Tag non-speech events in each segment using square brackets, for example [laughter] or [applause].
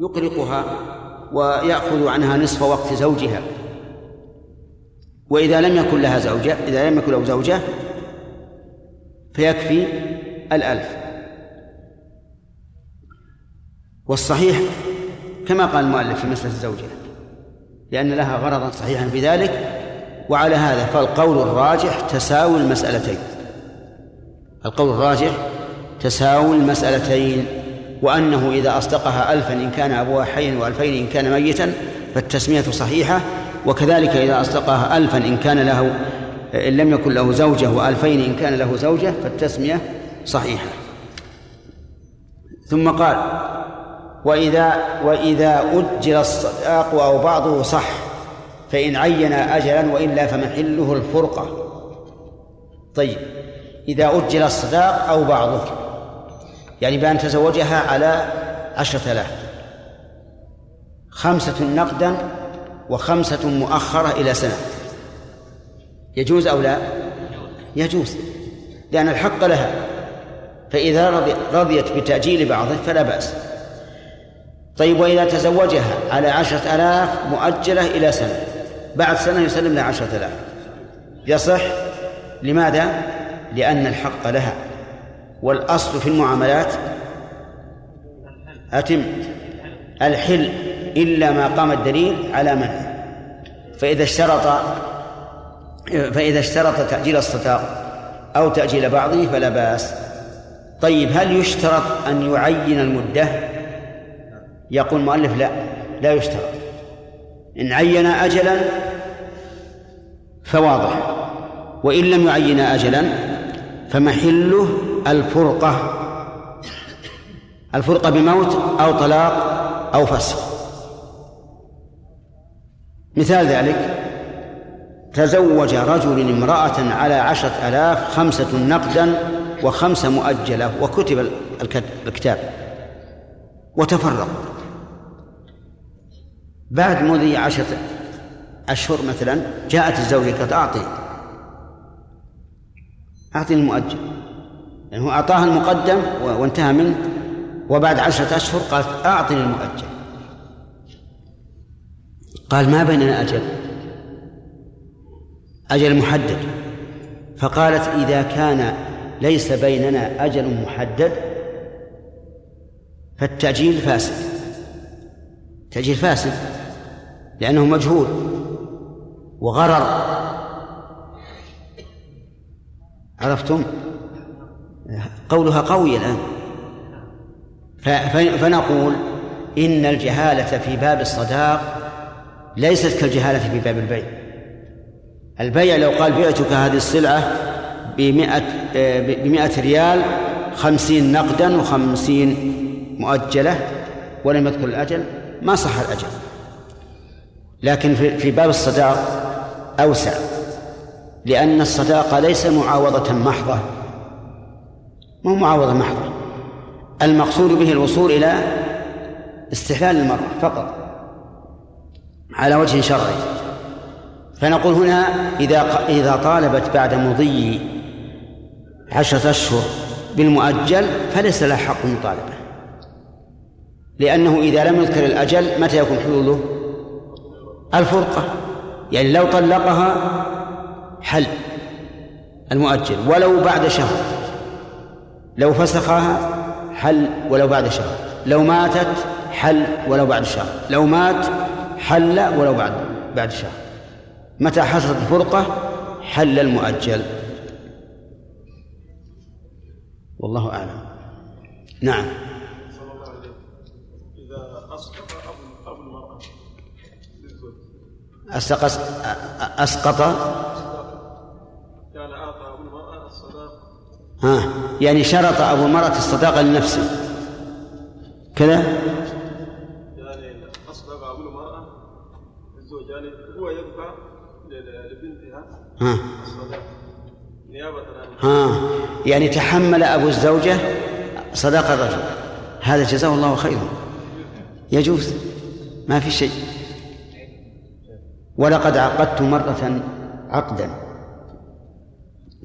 يقرقها ويأخذ عنها نصف وقت زوجها. وإذا لم يكن لها زوجة إذا لم يكن له زوجة فيكفي الألف. والصحيح كما قال المؤلف في مسألة الزوجة لأن لها غرضا صحيحا في ذلك وعلى هذا فالقول الراجح تساوي المسألتين. القول الراجح تساوي المسألتين. وأنه إذا أصدقها ألفا إن كان أبوها حيا وألفين إن كان ميتا فالتسمية صحيحة. وكذلك إذا أصدقها ألفا إن كان له إن لم يكن له زوجة وألفين إن كان له زوجة فالتسمية صحيحة. ثم قال وإذا وإذا أجل الصداق أو بعضه صح فإن عين أجلا وإلا فمحله الفرقة. طيب إذا أجل الصداق أو بعضه. يعني بأن تزوجها على عشرة آلاف. خمسة نقدا وخمسة مؤخرة إلى سنة. يجوز أو لا؟ يجوز لأن الحق لها. فإذا رضي رضيت بتأجيل بعضه فلا بأس. طيب وإذا تزوجها على عشرة آلاف مؤجلة إلى سنة. بعد سنة يسلم لها عشرة آلاف. يصح؟ لماذا؟ لأن الحق لها. والأصل في المعاملات أتم الحل إلا ما قام الدليل على منعه فإذا اشترط فإذا اشترط تأجيل الصداق أو تأجيل بعضه فلا بأس. طيب هل يشترط أن يعين المدة؟ يقول المؤلف لا لا يشترط. إن عين أجلا فواضح وإن لم يعين أجلا فمحله الفرقة. الفرقة بموت أو طلاق أو فسخ. مثال ذلك تزوج رجل امرأة على عشرة آلاف خمسة نقدا وخمسة مؤجلة وكتب الكتاب وتفرق. بعد مضي عشرة أشهر مثلا جاءت الزوجة قالت أعطي أعطي المؤجل. هو أعطاها المقدم وانتهى منه وبعد عشرة أشهر قالت أعطني المؤجل. قال ما بيننا أجل أجل محدد. فقالت إذا كان ليس بيننا أجل محدد فالتأجيل فاسد. تأجيل فاسد لأنه مجهول وغرر. عرفتم؟ قولها قوي الآن. فنقول إن الجهالة في باب الصداق ليست كالجهالة في باب البيع. البيع لو قال بعتك هذه السلعة بمئة, بمئة ريال خمسين نقدا وخمسين مؤجلة ولم يذكر الأجل ما صح الأجل. لكن في باب الصداق أوسع لأن الصداقة ليس معاوضة محضة. مو معاوضة محضة المقصود به الوصول إلى استحلال المرأة فقط على وجه شرعي. فنقول هنا إذا إذا طالبت بعد مضي عشرة أشهر بالمؤجل فليس لها حق المطالبة لأنه إذا لم يذكر الأجل متى يكون حلوله؟ الفرقة. يعني لو طلقها حل المؤجل ولو بعد شهر. لو فسخها حل ولو بعد شهر. لو ماتت حل ولو بعد شهر. لو مات حل ولو بعد بعد شهر. متى حصلت الفرقة؟ حل المؤجل. والله أعلم. نعم. أسقط أسقط كان أعطى أبو المرأة الصداق ها. يعني شرط أبو المرأة الصداقة لنفسه. كذا؟ يعني أصدق أبو المرأة الزوج يعني هو يدفع لبنتها ها. نيابة ها. يعني تحمل أبو الزوجة صداق الرجل. هذا جزاه الله خيرا. يجوز. ما في شيء. ولقد عقدت مرة عقدا.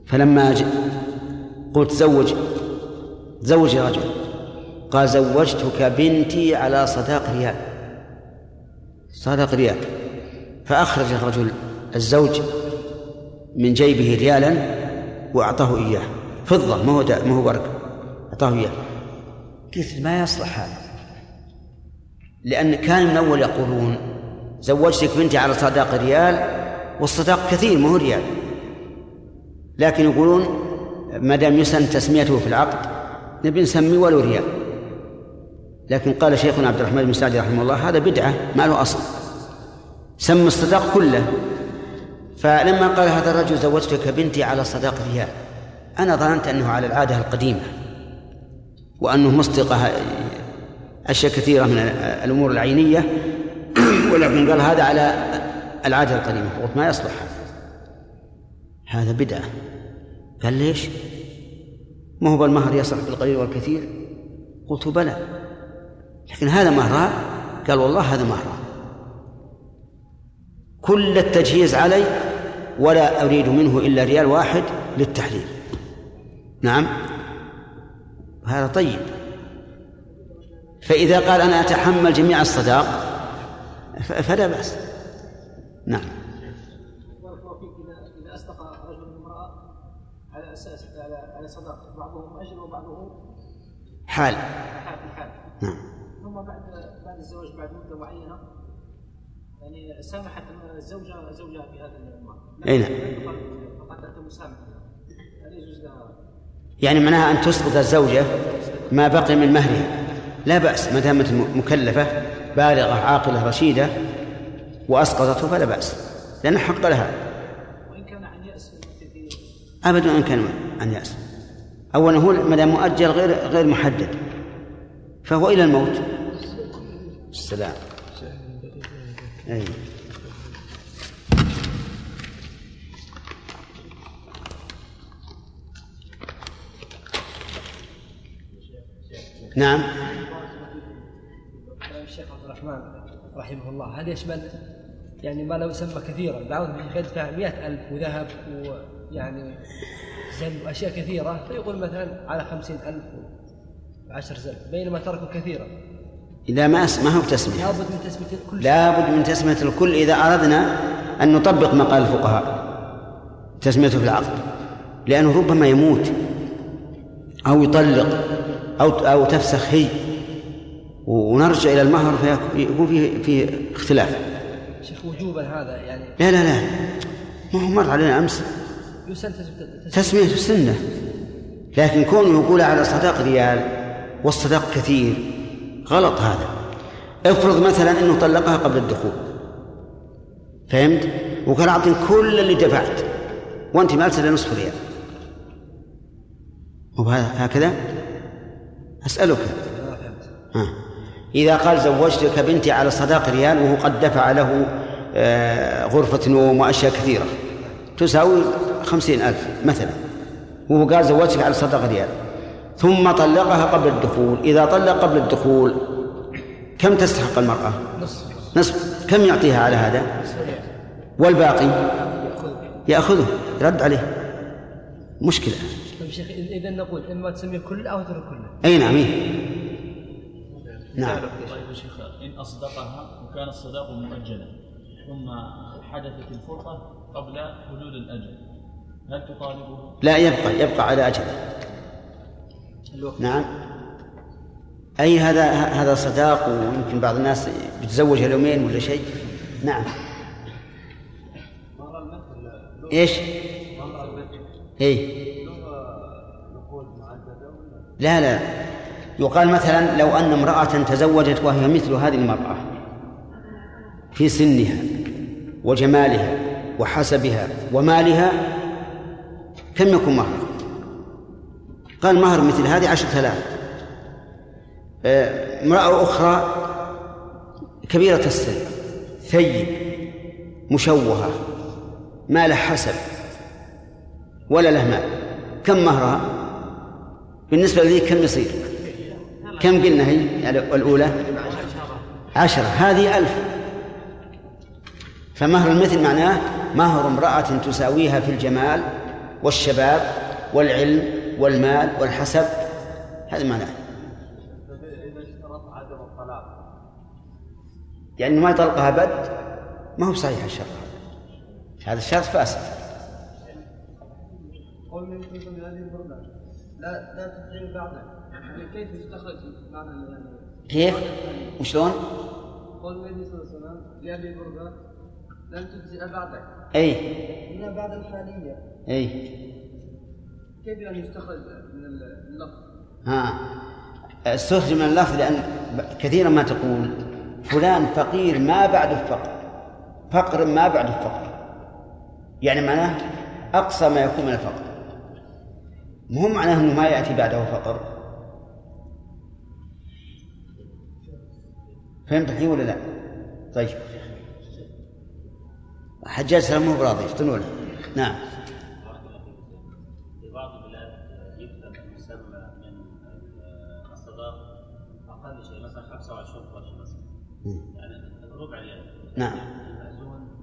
فلما قلت زوج زوج رجل. قال زوجتك بنتي على صداق ريال صداق ريال فأخرج الرجل الزوج من جيبه ريالا وأعطاه إياه. فضة ما هو ما هو ورق أعطاه إياه. قلت ما يصلح هذا؟ لأن كان من أول يقولون زوجتك بنتي على صداق ريال والصداق كثير ما هو ريال. لكن يقولون ما دام يسن تسميته في العقد نبي نسمي ولو ريال لكن قال شيخنا عبد الرحمن بن سعد رحمه الله هذا بدعة ما له أصل. سمى الصداق كله. فلما قال هذا الرجل زوجتك بنتي على صداق ريال أنا ظننت أنه على العادة القديمة وأنه مصدقة أشياء كثيرة من الأمور العينية ولكن قال هذا على العادة القديمة ما يصلح؟ هذا بدعة. قال ليش؟ ما هو المهر يصلح بالقليل والكثير؟ قلت بلى. لكن هذا مهران قال والله هذا مهران كل التجهيز علي ولا أريد منه إلا ريال واحد للتحليل. نعم؟ هذا طيب. فإذا قال أنا أتحمل جميع الصداق فلا بأس. نعم إذا أصدق رجل امرأة على أساس بعضهم أجر وبعضهم حال. حال حال. نعم. ثم بعد بعد الزواج بعد مدة معينة يعني سامحت الزوجة زوجها بهذا المال أي نعم. فقد أنت مسامح هل يجوز لها؟ يعني معناها أن تسقط الزوجة ما بقي من مهرها. لا بأس ما دامت مكلفة بالغة عاقلة رشيدة وأسقطته فلا بأس لأن حق لها. وإن كان عن يأس أبدا إن كان عن يأس. أولا هو ما دام مؤجل غير غير محدد فهو إلى الموت. السلام. أي. نعم. الشيخ عبد الرحمن رحمه الله هل يشمل يعني ما لو يسمى كثيرا بعضهم يدفع مئة ألف وذهب ويعني زل وأشياء كثيرة. فيقول مثلا على خمسين ألف وعشر زل بينما تركوا كثيرا إذا ما ما هو تسمية. لابد من تسمية الكل. لابد من تسمية الكل إذا أردنا أن نطبق ما قال الفقهاء تسميته في العقد لأنه ربما يموت أو يطلق أو أو تفسخ هي. ونرجع إلى المهر فيكون فيه فيه اختلاف. شيخ وجوبا هذا يعني. لا لا لا. ما هو مر علينا أمس. تسمية السنة. لكن كونه يقول على صداق ريال والصداق كثير غلط هذا. افرض مثلا أنه طلقها قبل الدخول. فهمت؟ وقال اعطني كل اللي دفعت وأنت ما الا نصف ريال. هكذا؟ أسألك. ها. إذا قال زوجتك بنتي على صداق ريال وهو قد دفع له آه، غرفة نوم وأشياء كثيرة تساوي خمسين ألف مثلا. وهو قال زوجتك على صداق ريال. ثم طلقها قبل الدخول. إذا طلق قبل الدخول كم تستحق المرأة؟ نصف. نصف. كم يعطيها على هذا؟ والباقي؟ يأخذه يرد عليه. مشكلة. طيب شيخ إذا نقول إما تسميه كل أو ترك كله أي نعم إيه؟ نعم. طيب يا شيخ إن أصدقها وكان الصداق مؤجلا ثم حدثت الفرقة قبل حدود الأجل. هل تطالبه؟ لا يبقى يبقى على أجله نعم. أي هذا هذا صداق ويمكن بعض الناس بيتزوج اليومين ولا شيء؟ نعم. إيش؟ اي لا لا. يقال مثلا لو أن امرأة تزوجت وهي مثل هذه المرأة في سنها وجمالها وحسبها ومالها كم يكون مهرها؟ قال مهر مثل هذه عشرة آلاف آه، امرأة أخرى كبيرة السن ثيب مشوهة ما له حسب ولا له مال. كم مهرها؟ بالنسبة لذيك كم يصير؟ كم قلنا هي؟ الأولى؟ عشرة. هذه ألف. فمهر المثل معناه مهر امرأة تساويها في الجمال والشباب والعلم والمال والحسب هذا معناه يعني ما يطلقها بد ما هو صحيح الشرط هذا هذا الشرط فاسد قول من كنتم هذه البرمة لا لا بعدك يعني كيف يستخرج معنى كيف؟ وشلون؟ قل النبي صلى الله عليه وسلم لأبي برده لن تجزئ بعدك أي. هنا بعد الحالية. أي. كيف يعني يستخرج من اللفظ؟ ها. استخرج من اللفظ لأن كثيرا ما تقول فلان فقير ما بعده فقر فقر ما بعده فقر يعني معناه أقصى ما يكون من الفقر. مو معناه أنه ما يأتي بعده فقر. فهمت الحين ولا لا؟ طيب. حجاج سلام مو براضي افتنوا له نعم. في بعض البلاد يكتب المسمى من الصداق أقل شيء مثلا 25 قرش مثلا. يعني نعم.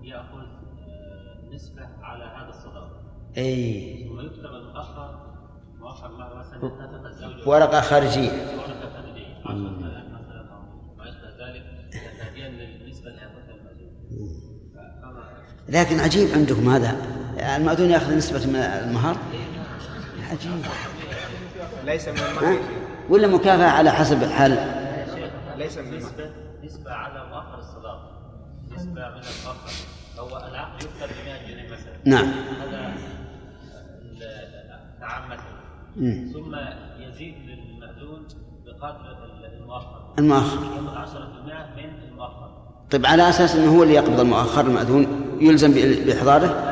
يأخذ آه، نسبة على هذا الصداق. إي. ثم يكتب المؤخر مؤخر مره مثلا اتفق الزوج ورقة خارجية. ورقة خارجية. 10000 مثلا أو ما اشبه ذلك. تهديا للنسبة اللي يأخذها فما لكن عجيب عندكم هذا. المأذون يأخذ نسبة من المهر؟ عجيب. ليس من؟ المهر. ولا مكافأة على حسب حال ليس من المهر. نسبة نسبة على مؤخر الصداق نسبة من المؤخر هو العقد يكتب ب 100 جنيه مثلا. نعم. هذا تعمد مم. ثم يزيد للمأذون بقدر المؤخر. المؤخر. ياخذ 10% من المؤخر. طيب على أساس أنه هو اللي يقبض المؤخر المأذون يلزم الفقر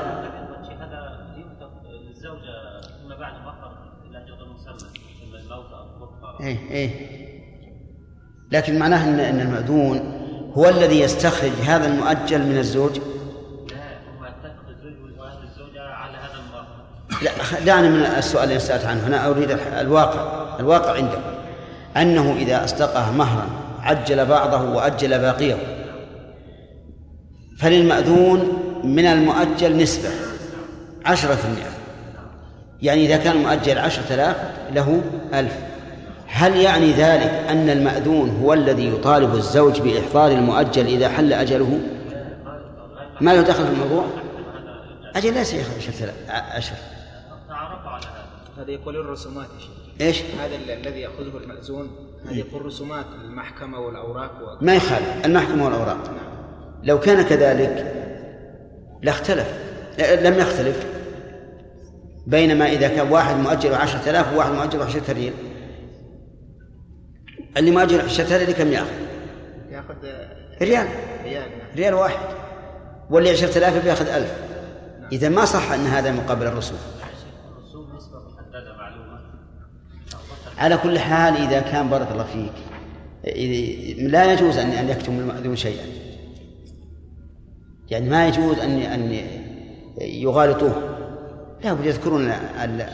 إيه إيه. لكن معناه أن أن المأذون هو الذي يستخرج هذا المؤجل من الزوج؟ لا دعني من السؤال اللي سألت عنه. أنا أريد الواقع الواقع عنده أنه إذا أصدقه مهرا عجل بعضه وأجل باقيه. فللمأذون من المؤجل نسبة عشرة في المئة. يعني إذا كان المؤجل عشرة آلاف له ألف. هل يعني ذلك أن المأذون هو الذي يطالب الزوج بإحضار المؤجل إذا حل أجله؟ ما له دخل في الموضوع؟ أجل ليس يأخذ عشرة على هذا هذا يقولون رسومات يا شيخ. إيش؟ هذا ال- الذي يأخذه المأذون هذا يقول رسومات المحكمة والأوراق و... ما يخالف المحكمة والأوراق. لو كان كذلك لاختلف لم يختلف. بينما إذا كان واحد مؤجر عشرة آلاف وواحد مؤجر عشرة ريال. اللي مؤجر عشرة ريال كم يأخذ؟ يأخذ ريال. ريال. نعم. ريال واحد. واللي عشرة آلاف بيأخذ ألف. إذا ما صح أن هذا مقابل الرسوم على كل حال إذا كان بارك الله فيك لا يجوز أن أن يكتم المأذون شيئا. يعني ما يجوز أن أن يغالطوه. لا بد يذكرون ال-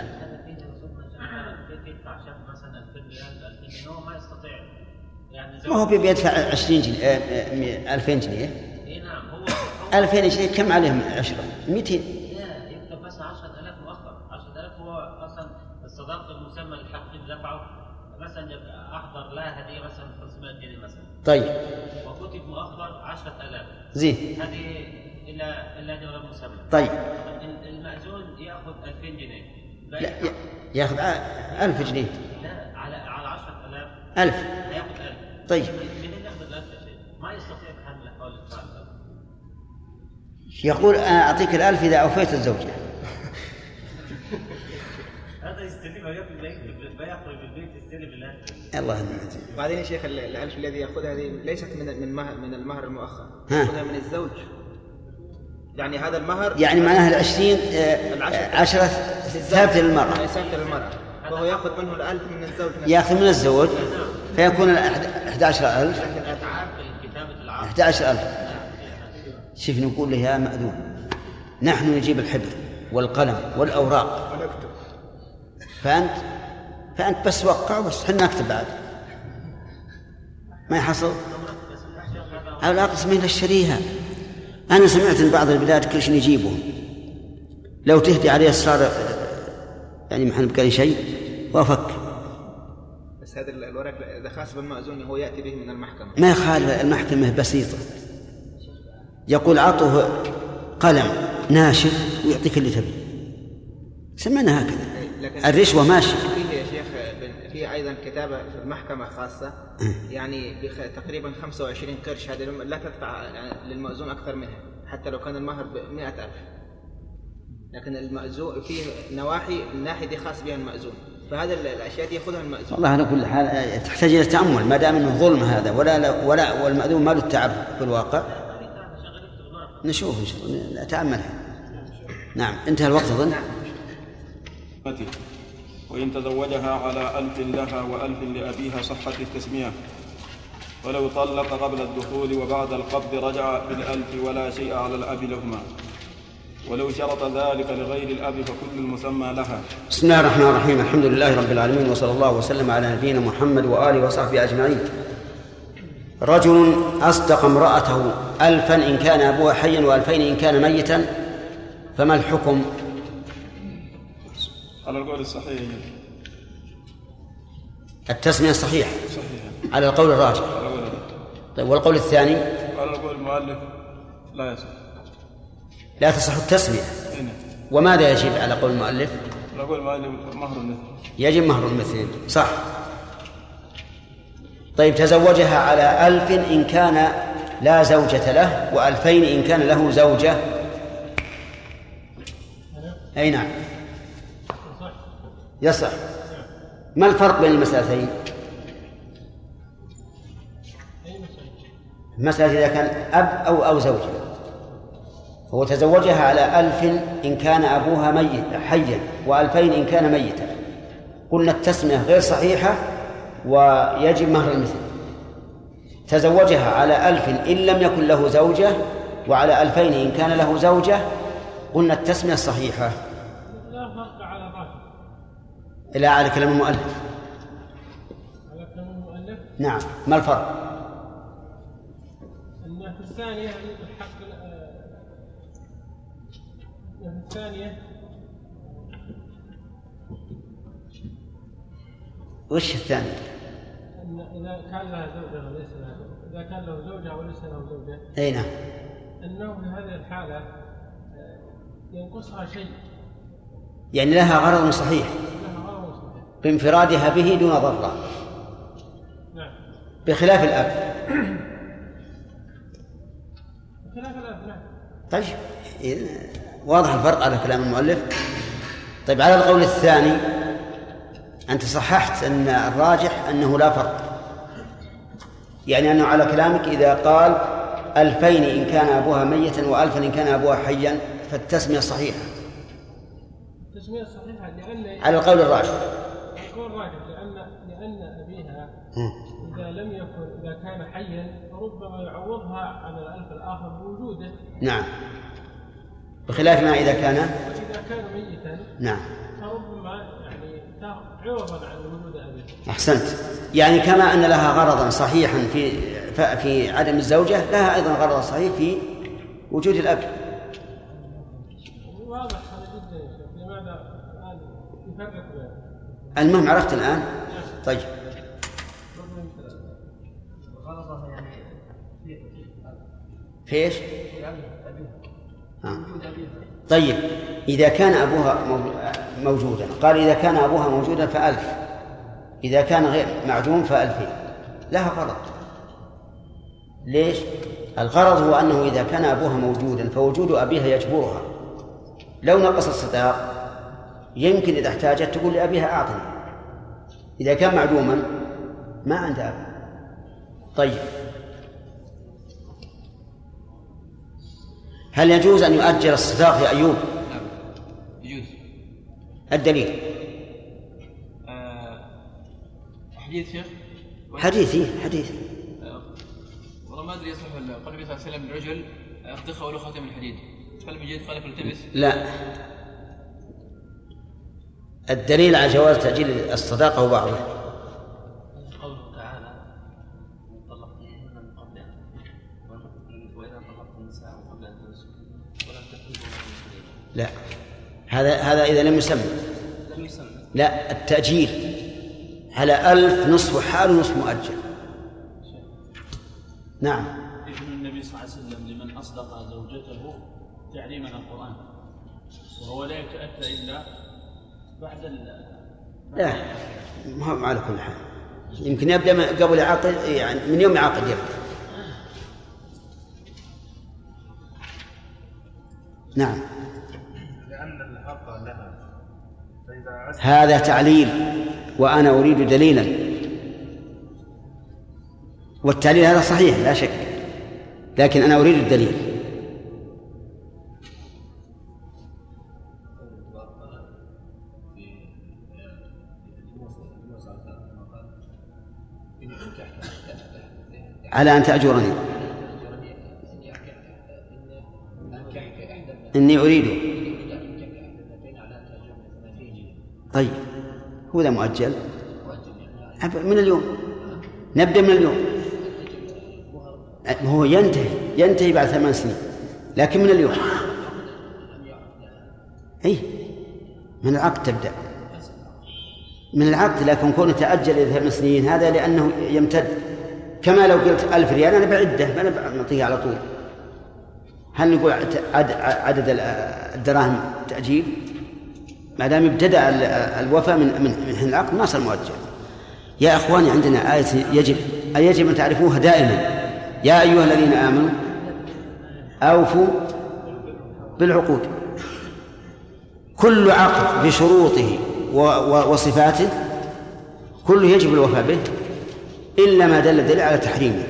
2000 2000 ما هو بيدفع 20 جنيه آه، آه، 2000 جنيه. اي نعم هو هو 2000 جنيه كم عليهم عشرة؟ 200 لا يكتب بس 10000 مؤخر 10000 هو مثلا الصداق المسمى الحقيقي دفعه مثلا احضر لها هديه مثلا 500 جنيه مثلا طيب. وكتب مؤخر 10000 زين هذه إلى إلى اجر المسمى طيب ال- المأذون ياخذ 2000 جنيه ياخذ آه، 1000 جنيه لا على على 10000 ألف هياخذ 1000 طيب من اللي ياخذ 1000 يا شيخ؟ ما يستطيع. يقول أنا أعطيك الألف إذا أوفيت الزوجة هذا يستلم وياكل ما يخرج من البيت يستلم الألف الله المعين بعدين يا شيخ ال- الألف الذي يأخذها هذه ليست من من من المهر المؤخر. ها. يأخذها من الزوج. يعني هذا المهر يعني معناها العشرين العشرة. آه، عشرة ثابتة للمرأة ثابتة للمرأة فهو يأخذ منه الألف من الزوج. يأخذ من الزوج فيكون ال 11000 تعب كتابة العقد 11000 شوف نقول له يا مأذون نحن نجيب الحبر والقلم والأوراق. ونكتب. فأنت فأنت بس وقع بس حنا نكتب بعد. ما يحصل. الأوراق اسمين للشريعة أنا سمعت إن بعض البلاد كل شيء يجيبهم. لو تهدي عليه صار يعني ما بقى شيء وأفك. بس هذا الورق إذا خاص بالمأذون هو يأتي به من المحكمة. ما يخالف المحكمة بسيطة يقول عطه قلم ناشف ويعطيك اللي تبيه. سمعنا هكذا. الرشوة ماشية. في أيضا كتابة في المحكمة خاصة. يعني بخ- تقريبا 25 قرش هذه لا تدفع يعني للمأذون أكثر منها حتى لو كان المهر ب 100000 لكن المأذون في نواحي الناحيه دي خاص بها المأذون. فهذه ال- الأشياء دي يأخذها المأذون. والله على كل حال آه، تحتاج إلى تأمل ما دام إنه ظلم هذا ولا ولا والمأذون ما له التعب في الواقع. نشوف إن شاء الله نتاملها نعم انتهى الوقت أظن. أمته وإن تزوجها على ألف لها وألف لأبيها صحت التسمية. ولو طلق قبل الدخول وبعد القبض رجع بالألف ولا شيء على الأب لهما. ولو شرط ذلك لغير الأب فكل المسمى لها. بسم الله الرحمن الرحيم. الحمد لله رب العالمين وصلى الله وسلم على نبينا محمد وآله وصحبه أجمعين. رجل أصدق امرأته الفا إن كان أبوها حيا وألفين إن كان ميتا فما الحكم؟ على القول الصحيح. التسمية الصحيحه صحيح على القول الراجح. على قول طيب والقول الثاني؟ على قول المؤلف لا يصح. لا تصح التسمية. هنا وماذا يجب على قول المؤلف؟ على قول المؤلف مهر النثر يجب مهر المثل صح. طيب تزوجها على ألف إن كان لا زوجة له وألفين إن كان له زوجة. أي نعم. يصح ما الفرق بين المسألتين؟ المسألة إذا كان أب أو أو زوجة. هو تزوجها على ألف إن كان أبوها ميت حيا وألفين إن كان ميتا. قلنا التسمية غير صحيحة ويجب مهر المثل. تزوجها على ألف إن لم يكن له زوجة وعلى ألفين إن كان له زوجة قلنا التسمية الصحيحة لا فرق على الراجح إلى على كلام المؤلف. على كلام المؤلف نعم ما الفرق؟ أن في الثانية الحق آه، في الثانية. وش الثاني؟ أن إذا كان لها زوجة وليس لها زوجة إذا كان له زوجة وليس له زوجة. أي نعم. أنه في هذه الحالة آه، ينقصها شيء. يعني لها غرض صحيح. بانفرادها به دون ضرة نعم. بخلاف الأب. بخلاف الأب نعم. طيب. واضح الفرق على كلام المؤلف؟ طيب على القول الثاني أنت صححت أن الراجح أنه لا فرق. يعني أنه على كلامك إذا قال ألفين إن كان أبوها ميتا وألفا إن كان أبوها حيا فالتسمية صحيحة. التسمية الصحيحة لأن على القول الراجح القول راجح لأن لأن أبيها إذا لم يكن إذا كان حيا فربما يعوضها عن الألف الآخر بوجوده. نعم. بخلاف ما إذا كان؟ وإذا كان ميتا نعم. فربما يعني عوضا عن وجود أبيه. أحسنت. يعني كما أن لها غرضا صحيحا في في عدم الزوجة لها أيضا غرضا صحيح في وجود الأب. واضح هذا جدا لماذا الآن يفرق المهم عرفت الآن؟ طيب غرضها يعني في في إيش؟ آه. طيب إذا كان أبوها مو- موجودا قال إذا كان أبوها موجودا فألف. إذا كان غير معدوم فألفين لها غرض. ليش؟ الغرض هو أنه إذا كان أبوها موجودا فوجود أبيها يجبرها. لو نقص الصداق يمكن إذا احتاجت تقول لأبيها أعطني. إذا كان معدوما ما عنده أب طيب. هل يجوز أن يؤجل الصداق يا أيوب؟ يجوز. الدليل. آه، حديث شيخ؟ حديثي حديث. آه، والله ما أدري يصح ولا قال النبي صلى الله عليه وسلم للرجل اخذ ولو خاتم الحديد. هل من جد قال فالتمس لا. الدليل على جواز تأجيل الصداقة هو لا. هذا هذا إذا لم يسمى. لم يسمى. لا التأجيل. على ألف نصف حال ونصف مؤجل. نعم. إذن النبي صلى الله عليه وسلم لمن أصدق زوجته تعليما القرآن. وهو لا يتأتى إلا بعد ال لا ما على كل حال. يمكن يبدأ قبل عقد يعني من يوم عقد يبدأ. نعم. هذا تعليل وأنا أريد دليلا. والتعليل هذا صحيح لا شك لكن أنا أريد الدليل. على أن تأجرني. إني أريد طيب. هو ذا مؤجل؟ من اليوم؟ نبدأ من اليوم. هو ينتهي ينتهي بعد ثمان سنين لكن من اليوم؟ أي من العقد تبدأ. من العقد لكن كون تأجل إلى ثمان سنين هذا لأنه يمتد. كما لو قلت ألف ريال أنا بعدة ما أنا بعطيها على طول. هل نقول عد- عدد الدراهم تأجيل؟ ما دام ابتدأ ال- الوفاء من من حين العقد ما صار مؤجل. يا إخواني عندنا آية يجب يجب أن تعرفوها دائما. يا أيها الذين آمنوا أوفوا بالعقود. كل عقد بشروطه وصفاته كله يجب الوفاء به إلا ما دل الدليل على تحريمه.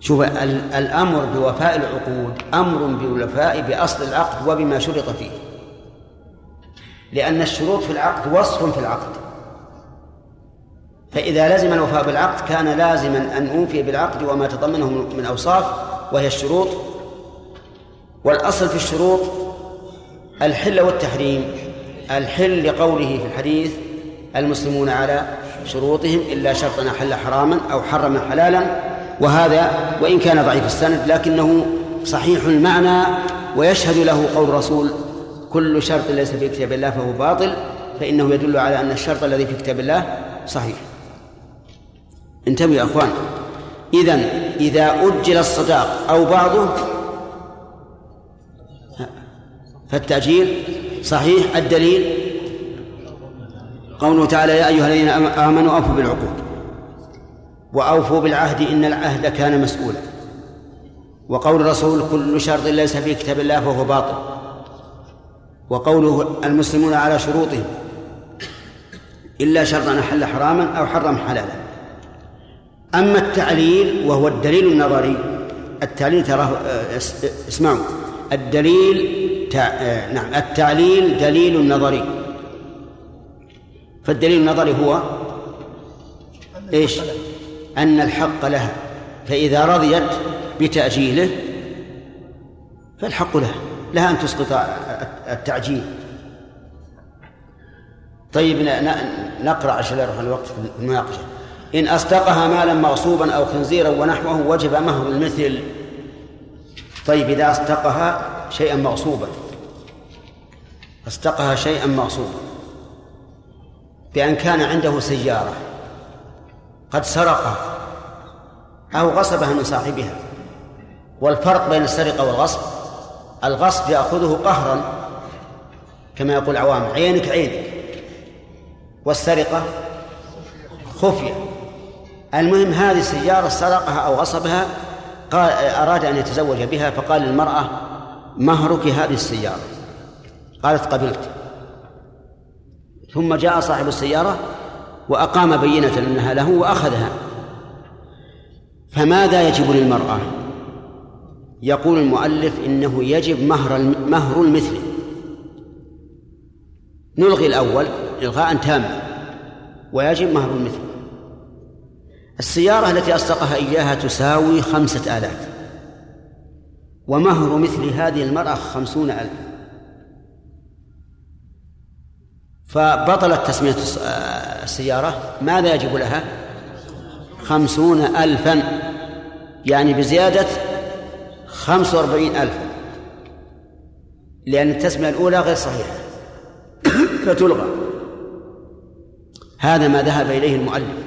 شوف ال- الأمر بوفاء العقود أمر بالوفاء بأصل العقد وبما شرط فيه. لأن الشروط في العقد وصف في العقد. فإذا لزم الوفاء بالعقد كان لازما أن أوفي بالعقد وما تضمنه من أوصاف وهي الشروط. والأصل في الشروط الحل والتحريم الحل لقوله في الحديث المسلمون على شروطهم إلا شرطا أحل حراما أو حرم حلالا. وهذا وإن كان ضعيف السند لكنه صحيح المعنى ويشهد له قول الرسول كل شرط ليس في كتاب الله فهو باطل فإنه يدل على أن الشرط الذي في كتاب الله صحيح. انتبهوا يا أخوان. إذا إذا أجل الصداق أو بعضه فالتأجيل صحيح. الدليل قوله تعالى يا أيها الذين آمنوا أوفوا بالعقود وأوفوا بالعهد إن العهد كان مسؤولا. وقول الرسول كل شرط ليس في كتاب الله فهو باطل. وقوله المسلمون على شروطهم إلا شرطا أحل حراما أو حرم حلالا أما التعليل وهو الدليل النظري التعليل تراه آه، اس- اسمعوا الدليل. آه، نعم التعليل دليل نظري فالدليل النظري هو إيش؟ أن الحق لها فإذا رضيت بتأجيله فالحق لها لها أن تسقط التعجيل. طيب نقرأ عشان يروح الوقت في المناقشة. إن أصدقها مالا مغصوبا أو خنزيرا ونحوه وجب مهر المثل. طيب إذا أصدقها شيئا مغصوبا. أصدقها شيئا مغصوبا. بأن كان عنده سيارة. قد سرقها. أو غصبها من صاحبها. والفرق بين السرقة والغصب الغصب يأخذه قهرا كما يقول العوام عينك عينك. والسرقة خفية. المهم هذه السيارة سرقها أو غصبها قال أراد أن يتزوج بها فقال للمرأة مهرك هذه السيارة؟ قالت قبلت. ثم جاء صاحب السيارة وأقام بينة أنها له وأخذها. فماذا يجب للمرأة؟ يقول المؤلف إنه يجب مهر مهر المثل. نلغي الأول إلغاء تاما ويجب مهر المثل. السيارة التي أصدقها إياها تساوي خمسة آلاف ومهر مثل هذه المرأة خمسون ألف فبطلت تسمية الس- السيارة. ماذا يجب لها؟ خمسون ألفا. يعني بزيادة خمس وأربعين ألفا لأن التسمية الأولى غير صحيحة. [coughs] فتلغى. هذا ما ذهب إليه المؤلف.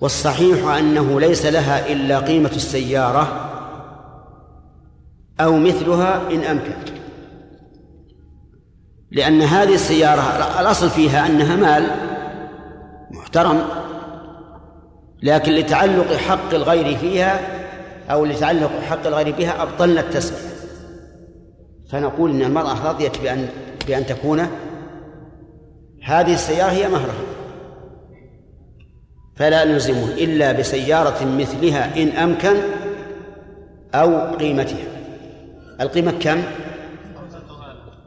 والصحيح أنه ليس لها إلا قيمة السيارة أو مثلها إن أمكن. لأن هذه السيارة الأصل فيها أنها مال محترم لكن لتعلق حق الغير فيها أو لتعلق حق الغير بها أبطلنا التسمية. فنقول إن المرأة رضيت بأن بأن تكون هذه السيارة هي مهرها. فلا نلزمه إلا بسيارة مثلها إن أمكن أو قيمتها. القيمة كم؟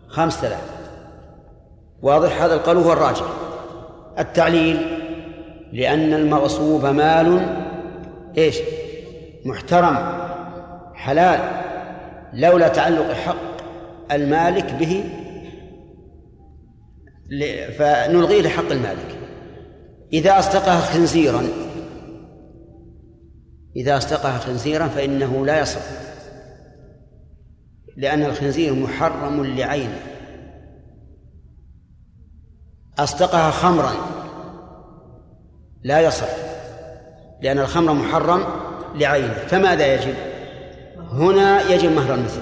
خمسة آلاف. واضح؟ هذا القول هو الراجح. التعليل لأن المغصوب مال إيش؟ محترم حلال لولا تعلق حق المالك به فنلغيه لحق المالك. إذا أصدقها خنزيرا إذا أصدقها خنزيرا فإنه لا يصح لأن الخنزير محرم لعينه. أصدقها خمرا لا يصح لأن الخمر محرم لعينه فماذا يجب؟ هنا يجب مهر المثل.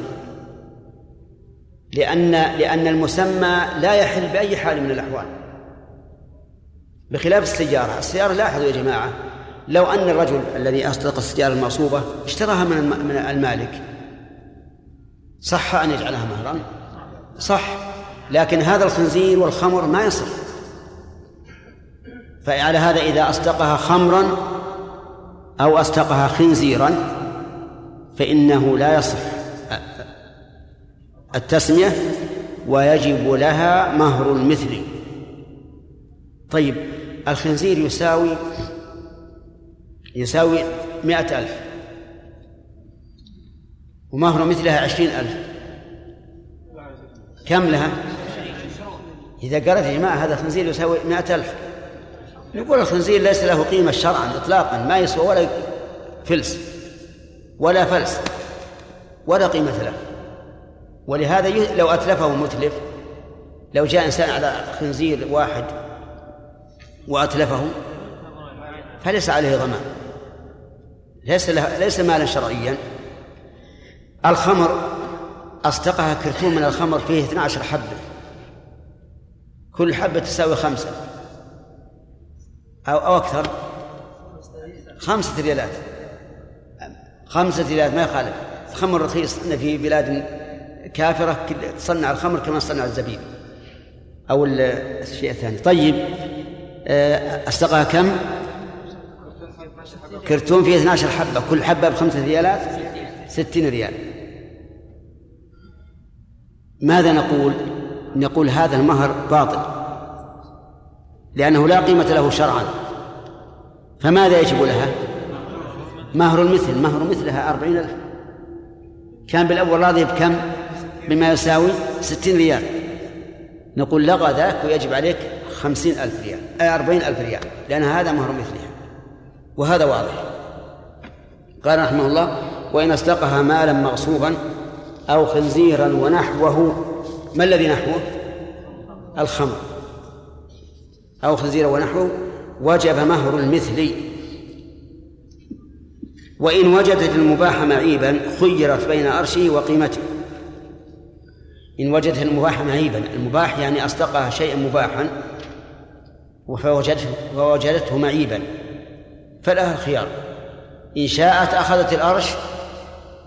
لأن لأن المسمى لا يحل بأي حال من الأحوال. بخلاف السيارة السيارة لاحظوا يا جماعة. لو أن الرجل الذي أصدق السيارة المغصوبة اشتراها من من المالك. صح أن يجعلها مهرا؟ صح. لكن هذا الخنزير والخمر ما يصح. فعلى هذا إذا أصدقها خمرا أو أصدقها خنزيرا فإنه لا يصح. التسمية ويجب لها مهر المثل. طيب الخنزير يساوي يساوي مئة ألف ومهر مثلها عشرين ألف. كم لها؟ إذا قالت يا جماعة هذا خنزير يساوي مئة ألف. نقول الخنزير ليس له قيمة شرعا إطلاقا ما يسوى ولا فلس ولا فلس ولا قيمة له. ولهذا لو أتلفه متلف لو جاء إنسان على خنزير واحد وأتلفه فليس عليه ضمان. ليس له ليس مالا شرعيا. الخمر أصدقها كرتون من الخمر فيه 12 حبة. كل حبة تساوي خمسة. أو أو أكثر. خمسة ريالات. خمسة ريالات ما يخالف. الخمر رخيص إن في بلاد كافرة تصنع الخمر كما تصنع الزبيب. أو الشيء الثاني. طيب آه، أصدقها كم؟ كرتون فيه 12 حبة. كل حبة بخمسة ريالات؟ ستين ريال. ماذا نقول؟ نقول هذا المهر باطل. لأنه لا قيمة له شرعا. فماذا يجب لها؟ مهر المثل. مهر مثلها أربعين ألف. كان بالأول راضي بكم؟ بما يساوي ستين ريال. نقول لغى ذاك ويجب عليك خمسين ألف ريال. أربعين ألف ريال. لأن هذا مهر مثلها. وهذا واضح. قال رحمه الله وإن أصدقها مالا مغصوبا أو خنزيرا ونحوه ما الذي نحوه؟ الخمر. أو خنزيرا ونحوه وجب مهر المثل. وإن وجدت المباح معيبا خيرت بين أرشه وقيمته. إن وجدت المباح معيبا المباح يعني أصدقها شيئا مباحا فوجدته, فوجدته معيبا فلها الخيار. إن شاءت أخذت الأرش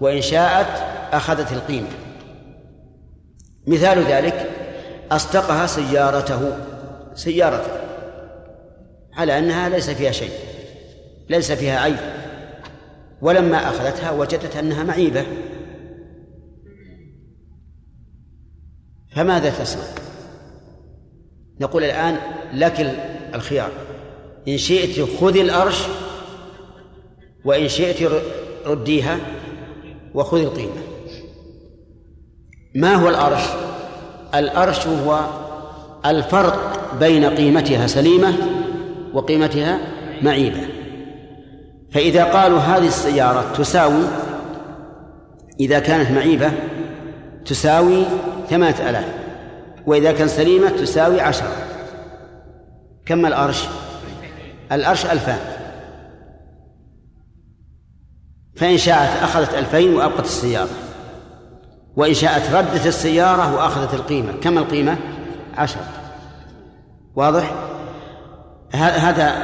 وإن شاءت أخذت القيمة. مثال ذلك أصدقها سيارته سيارته. على أنها ليس فيها شيء ليس فيها عيب. ولما أخذتها وجدت أنها معيبة. فماذا تصنع؟ نقول الآن لك الخيار. إن شئت خذي الأرش وإن شئت رديها وخذي القيمة. ما هو الأرش؟ الأرش هو الفرق بين قيمتها سليمة وقيمتها معيبة. فإذا قالوا هذه السيارة تساوي إذا كانت معيبة تساوي ثمانية آلاف وإذا كانت سليمة تساوي عشرة. كم الأرش؟ الأرش ألفان. فإن شاءت أخذت ألفين وأبقت السيارة. وإن شاءت ردت السيارة وأخذت القيمة. كم القيمة؟ عشرة. واضح؟ هذا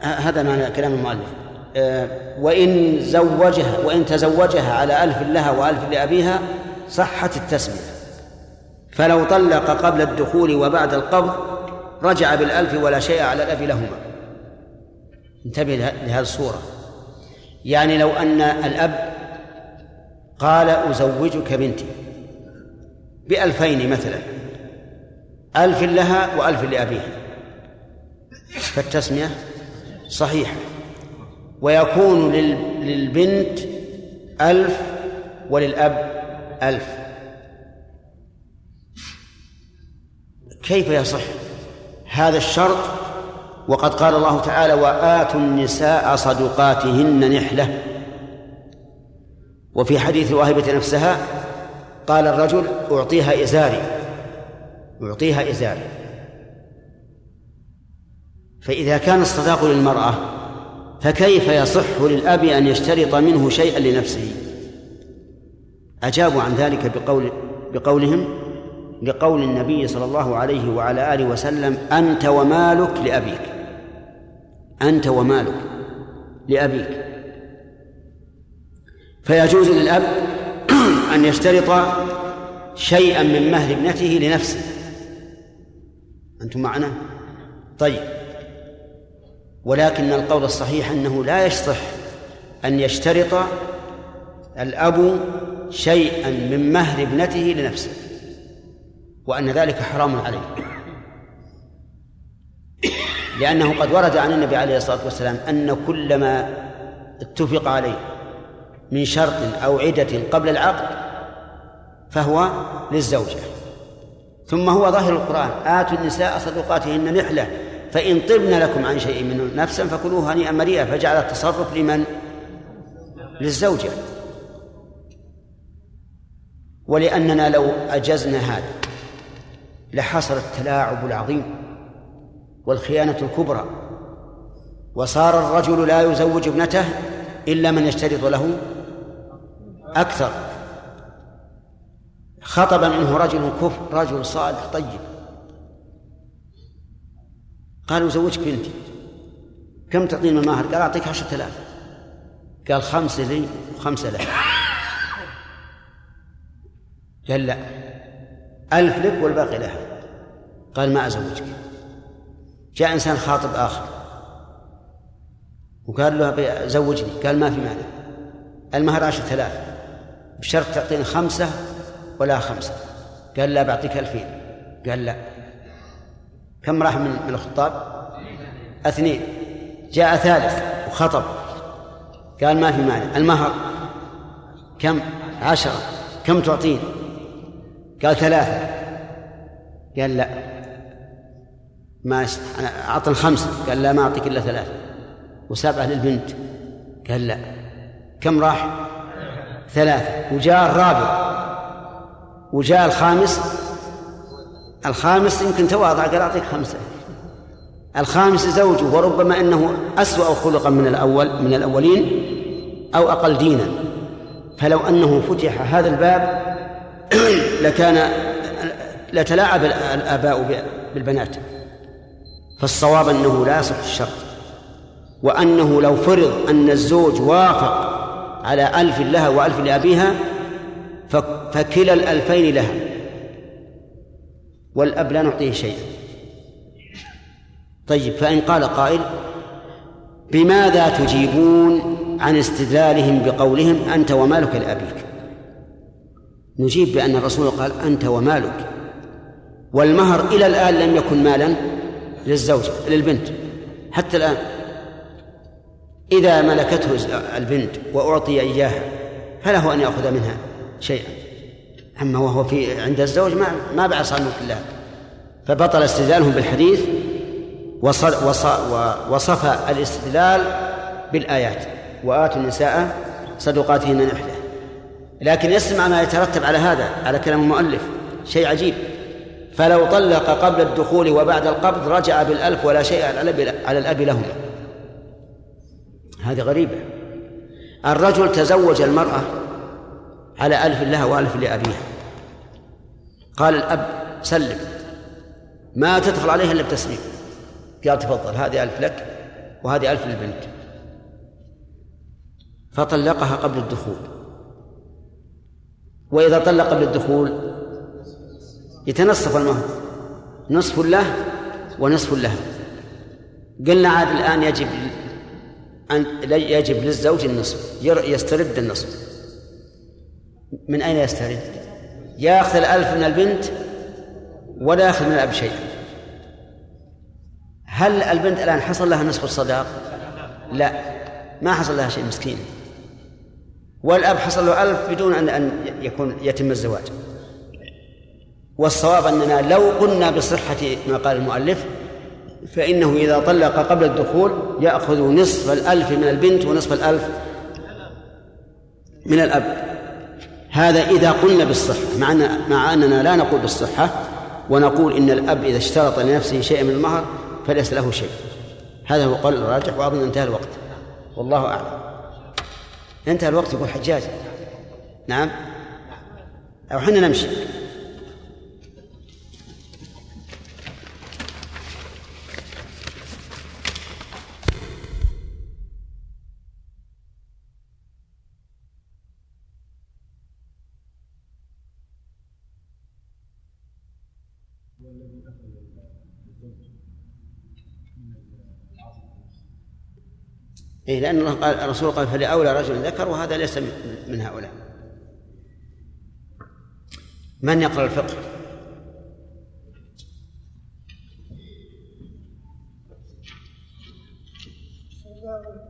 هذا معنى كلام المؤلف. آه، وإن زوجها وإن تزوجها على ألف لها وألف لأبيها صحت التسمية. فلو طلق قبل الدخول وبعد القبض رجع بالألف ولا شيء على الأب لهما. انتبه لهذه الصورة. يعني لو أن الأب قال أزوجك بنتي بألفين مثلا ألف لها وألف لأبيها. فالتسمية صحيحة. ويكون للبنت ألف وللأب ألف. كيف يصح هذا الشرط؟ وقد قال الله تعالى وآتوا النساء صدقاتهن نحلة. وفي حديث الواهبة نفسها قال الرجل أعطيها إزاري. أعطيها إزاري. فإذا كان الصداق للمرأة فكيف يصح للأب أن يشترط منه شيئا لنفسه؟ أجابوا عن ذلك بقول بقولهم لقول النبي صلى الله عليه وعلى آله وسلم أنت ومالك لأبيك. أنت ومالك لأبيك. فيجوز للأب [clears throat] أن يشترط شيئا من مهر ابنته لنفسه. أنتم معنا؟ طيب. ولكن القول الصحيح أنه لا يصح أن يشترط الأب شيئا من مهر ابنته لنفسه وأن ذلك حرام عليه. لأنه قد ورد عن النبي عليه الصلاة والسلام أن كل ما اتفق عليه من شرط أو عدة قبل العقد فهو للزوجة. ثم هو ظاهر القرآن آتوا النساء صدقاتهن نحلة. فإن طبن لكم عن شيء منه نفسا فكلوه هنيئا مريئا فجعل التصرف لمن؟ للزوجة ولأننا لو أجزنا هذا لحصل التلاعب العظيم والخيانة الكبرى وصار الرجل لا يزوج ابنته إلا من يشترط له أكثر. خطب منه رجل كفر رجل صالح طيب. قال أزوجك بنتي. كم تعطيني المهر؟ قال أعطيك عشرة آلاف. قال خمسة لي وخمسة لك قال لا. ألف لك والباقي لها. قال ما أزوجك. جاء إنسان خاطب آخر. وقال له زوجني. قال ما في مانع. المهر عشرة آلاف. بشرط تعطيني خمسة ولا خمسة. قال لا بعطيك ألفين. قال لا. كم راح من من الخطاب؟ اثنين. جاء ثالث وخطب. قال ما في مانع. المهر. كم؟ عشرة. كم تعطين؟ قال ثلاثة. قال لا. ما أنا أعطني خمسة. قال لا ما أعطيك إلا ثلاثة. وسبعة للبنت. قال لا. كم راح؟ ثلاثة. وجاء الرابع. وجاء الخامس. الخامس يمكن تواضع قال أعطيك خمسة. الخامس زوجه وربما أنه أسوأ خلقا من الأول من الأولين أو أقل دينا. فلو أنه فتح هذا الباب [clears throat] لكان لتلاعب الآباء بالبنات. فالصواب أنه لا يصح الشرط. وأنه لو فرض أن الزوج وافق على ألف لها وألف لأبيها فكلا الألفين لها. والأب لا نعطيه شيئا. طيب فإن قال قائل بماذا تجيبون عن استدلالهم بقولهم أنت ومالك لأبيك؟ نجيب بأن الرسول قال أنت ومالك. والمهر إلى الآن لم يكن مالا للزوجة للبنت. حتى الآن. إذا ملكته البنت وأعطي إياها فله أن يأخذ منها شيئا. أما وهو في عند الزوج ما ما بعد صار ملك الله. فبطل استدلالهم بالحديث وصف الاستدلال بالآيات. وآتوا النساء صدقاتهن نحلة. لكن اسمع ما يترتب على هذا على كلام المؤلف. شيء عجيب. فلو طلق قبل الدخول وبعد القبض رجع بالألف ولا شيء على الأب لهما. هذه غريبة. الرجل تزوج المرأة على ألف لها وألف لأبيها. قال الأب سلم. ما تدخل عليها إلا بتسليم. قال تفضل هذه ألف لك وهذه ألف للبنت. فطلقها قبل الدخول. وإذا طلق قبل الدخول يتنصف المهر. نصف له ونصف لها قلنا عاد الآن يجب أن يجب للزوج النصف يسترد النصف. من أين يسترد؟ يأخذ الألف من البنت ولا يأخذ من الأب شيء هل البنت الآن حصل لها نصف الصداق؟ لا ما حصل لها شيء مسكين والأب حصل له ألف بدون أن أن يكون يتم الزواج والصواب أننا لو قلنا بصحة ما قال المؤلف فإنه إذا طلق قبل الدخول يأخذ نصف الألف من البنت ونصف الألف من الأب هذا إذا قلنا بالصحة مع, مع أننا لا نقول بالصحة ونقول إن الأب إذا اشترط لنفسه شيئا من المهر فليس له شيء. هذا هو قول الراجح وأظن انتهى الوقت. والله أعلم. انتهى الوقت يقول حجاج. نعم؟ أو حنا نمشي. إيه لأن الله قال الرسول قال فلأولى رجل ذكر وهذا ليس من هؤلاء. من يقرأ الفقه؟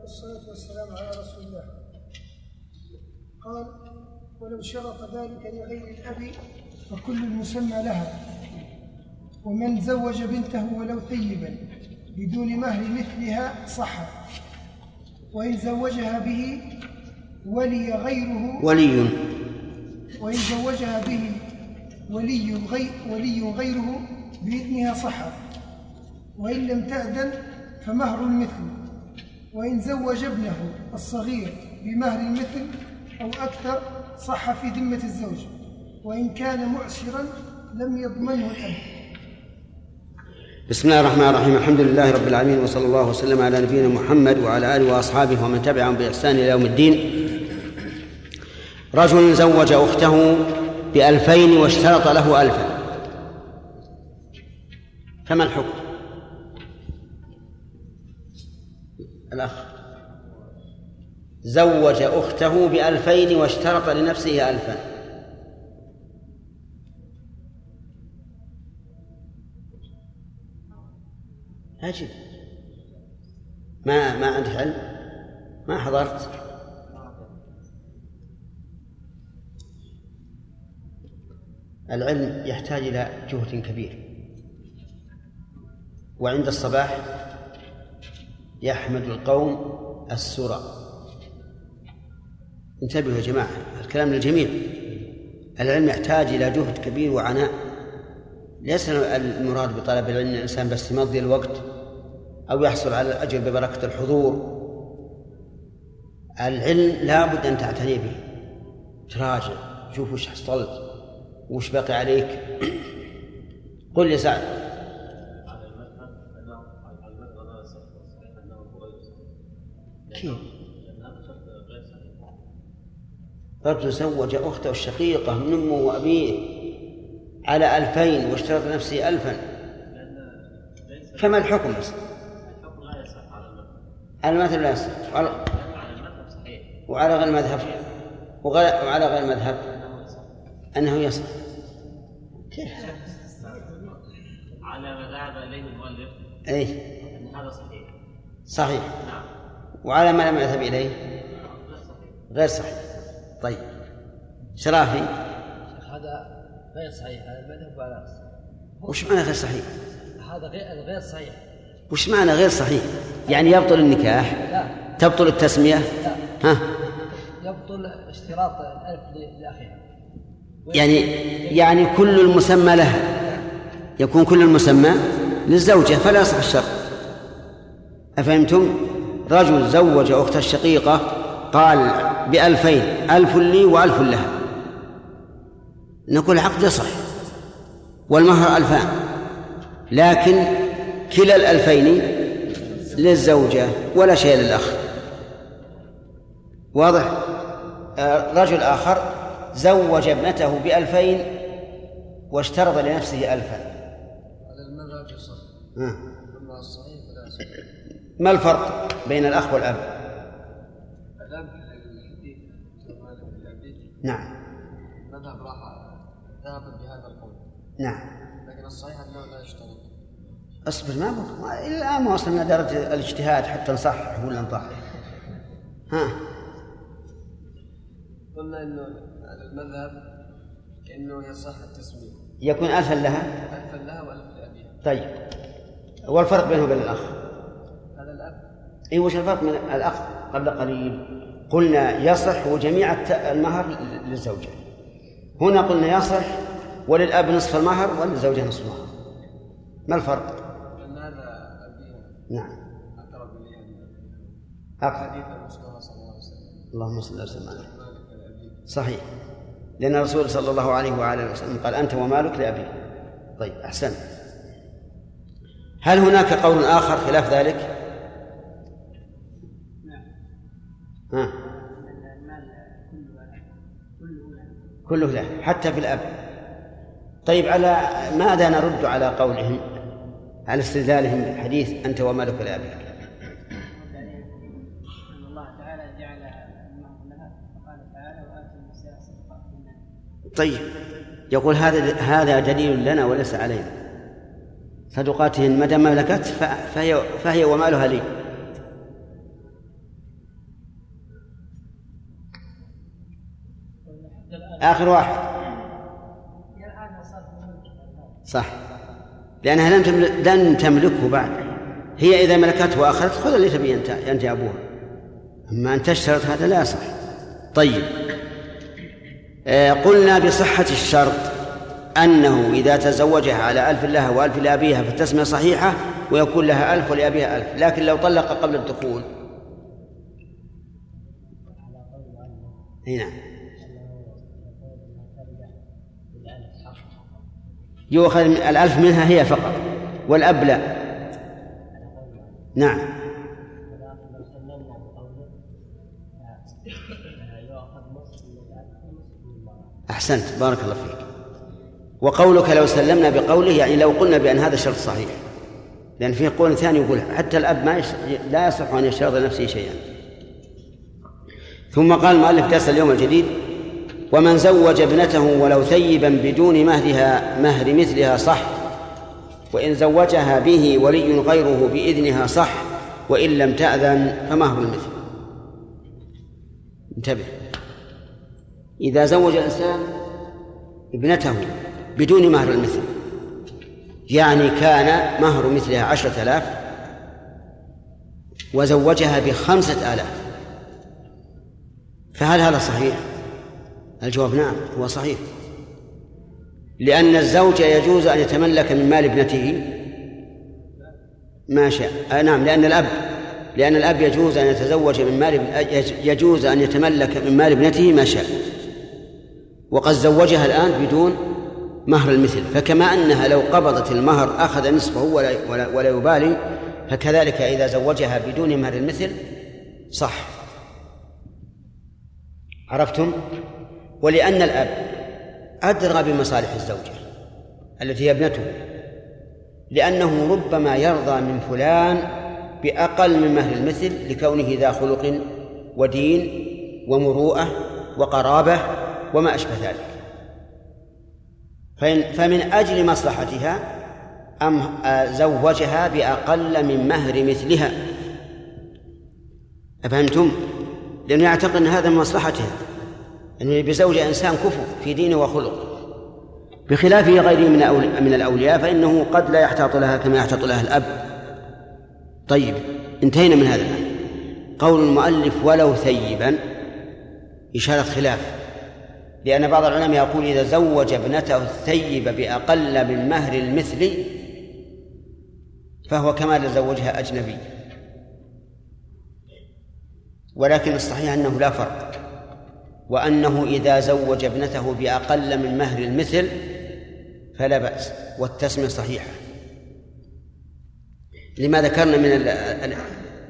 والصلاة والسلام على رسول الله قال ولو شرط ذلك لغير الأب فكل المسمى لها. ومن زوج بنته ولو ثيبا بدون مهر مثلها صح. وإن زوجها به ولي غيره. ولي. وإن زوجها به ولي غير ولي غيره بإذنها صح وإن لم تأذن فمهر المثل. وإن زوج ابنه الصغير بمهر المثل أو أكثر صح في ذمة الزوج. وإن كان معسرا لم يضمنه الأب. بسم الله الرحمن الرحيم الحمد لله رب العالمين وصلى الله وسلم على نبينا محمد وعلى اله واصحابه ومن تبعهم باحسان إلى يوم الدين رجل زوج اخته بألفين واشترط له ألفا فما الحكم الأخ زوج أخته بألفين واشترط لنفسه ألفا أجل. ما ما عندك علم؟ ما حضرت؟ العلم يحتاج إلى جهد كبير. وعند الصباح يحمد القوم السرى. انتبهوا يا جماعة الكلام للجميع. العلم يحتاج إلى جهد كبير وعناء. ليس المراد بطلب العلم الإنسان بس يمضي الوقت أو يحصل على الأجر ببركة الحضور. العلم لا بد أن تعتني به. تراجع شوف وش حصلت وش بقي عليك. قل يا سعد. كيف؟ رجل زوج أخته الشقيقة من أمه وأبيه. على ألفين واشترط نفسه ألفا. فما الحكم بس؟ الحكم لا يصح. على المذهب لا يصح. وعلى المذهب صحيح وعلى غير المذهب. وعلى غير المذهب. أنه يصح. كيف؟ على ما ذهب إليه المؤلف. أي أن هذا صحيح. صحيح. نعم. وعلى ما لم يذهب إليه. غير صحيح. طيب. شرافي. هذا غير صحيح هذا المذهب ولا وش معنى غير صحيح؟ هذا غير غير صحيح وش معنى غير صحيح؟ يعني يبطل النكاح؟ لا تبطل التسمية؟ لا ها؟ يبطل اشتراط الألف لأخيها يعني يعني كل المسمى لها يكون كل المسمى للزوجة فلا يصح الشرط أفهمتم؟ رجل زوج أخته الشقيقة قال بألفين ألف لي وألف لها نقول العقد يصح والمهر ألفان. لكن كلا الألفين للزوجة ولا شيء للأخ. واضح؟ آه، رجل آخر زوج ابنته بألفين واشترط لنفسه ألفا. ما الفرق بين الأخ والأب؟ نعم. ذهب بهذا القول. نعم. لكن الصحيح أنه لا يشترط. اصبر ما بك ما إلى الآن ما وصلنا درجة الاجتهاد حتى نصحح ولا نطحح ها؟ قلنا إنه المذهب انه يصح التسمية. يكون الفا لها؟ الفا لها والف لأبيها. طيب. والفرق بينه وبين الأخ؟ هذا الأب. اي وش الفرق من الأخ قبل قليل؟ قلنا يصح وجميع المهر للزوجة. هنا قلنا يصح وللآب نصف المهر وللزوجه نصف المهر. ما الفرق؟ لأن هذا نعم. الي أقرب. حديث صلى الله عليه وسلم اللهم صل وسلم عليه صحيح. لأن الرسول صلى الله عليه وآله وسلم قال أنت ومالك لأبيك طيب أحسن هل هناك قول آخر خلاف ذلك؟ ها؟ كله له حتى في الأب. طيب على ماذا نرد على قولهم؟ على استدلالهم بالحديث أنت ومالك لأبيك طيب يقول هذا هذا دليل لنا وليس علينا. صدقاتهن دام ملكت فهي فهي ومالها لي. آخر واحد. صح. لأنها لم تملك لن تملكه بعد. هي إذا ملكته وأخذت خذ اللي تبي أنت أنت أبوها. أما أن تشترط هذا لا يصح طيب. آه، قلنا بصحة الشرط أنه إذا تزوجها على ألف لها وألف لأبيها فالتسمية صحيحة ويكون لها ألف ولأبيها ألف. لكن لو طلق قبل الدخول. هنا. يؤخذ من- الألف منها هي فقط والأب لا. نعم. أحسنت بارك الله فيك. وقولك لو سلمنا بقوله يعني لو قلنا بأن هذا الشرط صحيح. لأن في قول ثاني يقول حتى الأب ما يش... لا يصح أن يشترط لنفسه شيئا. ثم قال المؤلف درس اليوم الجديد ومن زوج ابنته ولو ثيبا بدون مهرها مهر مثلها صح. وإن زوجها به ولي غيره بإذنها صح وإن لم تأذن فمهر المثل. انتبه. إذا زوج الإنسان ابنته بدون مهر المثل يعني كان مهر مثلها عشرة آلاف وزوجها بخمسة آلاف فهل هذا صحيح؟ الجواب نعم هو صحيح. لأن الزوج يجوز أن يتملك من مال ابنته؟ ما شاء آه نعم لأن الأب لأن الأب يجوز أن يتزوج من مال يجوز أن يتملك من مال ابنته ما شاء. وقد زوجها الآن بدون مهر المثل فكما أنها لو قبضت المهر أخذ نصفه ولا, ولا, ولا يبالي فكذلك إذا زوجها بدون مهر المثل صح. عرفتم؟ ولأن الأب أدرى بمصالح الزوجة التي هي ابنته لأنه ربما يرضى من فلان بأقل من مهر المثل لكونه ذا خلق ودين ومروءة وقرابة وما أشبه ذلك. فمن أجل مصلحتها أم زوجها بأقل من مهر مثلها. أفهمتم؟ لأنه يعتقد أن هذا من مصلحتها أن بزوج إنسان كفو في دينه وخلق. بخلاف غيره من من الأولياء فإنه قد لا يحتاط لها كما يحتاط لها الأب. طيب انتهينا من هذا الآن. قول المؤلف ولو ثيبا إشارة خلاف. لأن بعض العلماء يقول إذا زوج ابنته الثيب بأقل من مهر المثل فهو كما لو زوجها أجنبي. ولكن الصحيح أنه لا فرق. وأنه إذا زوج ابنته بأقل من مهر المثل فلا بأس والتسمية صحيحة. لما ذكرنا من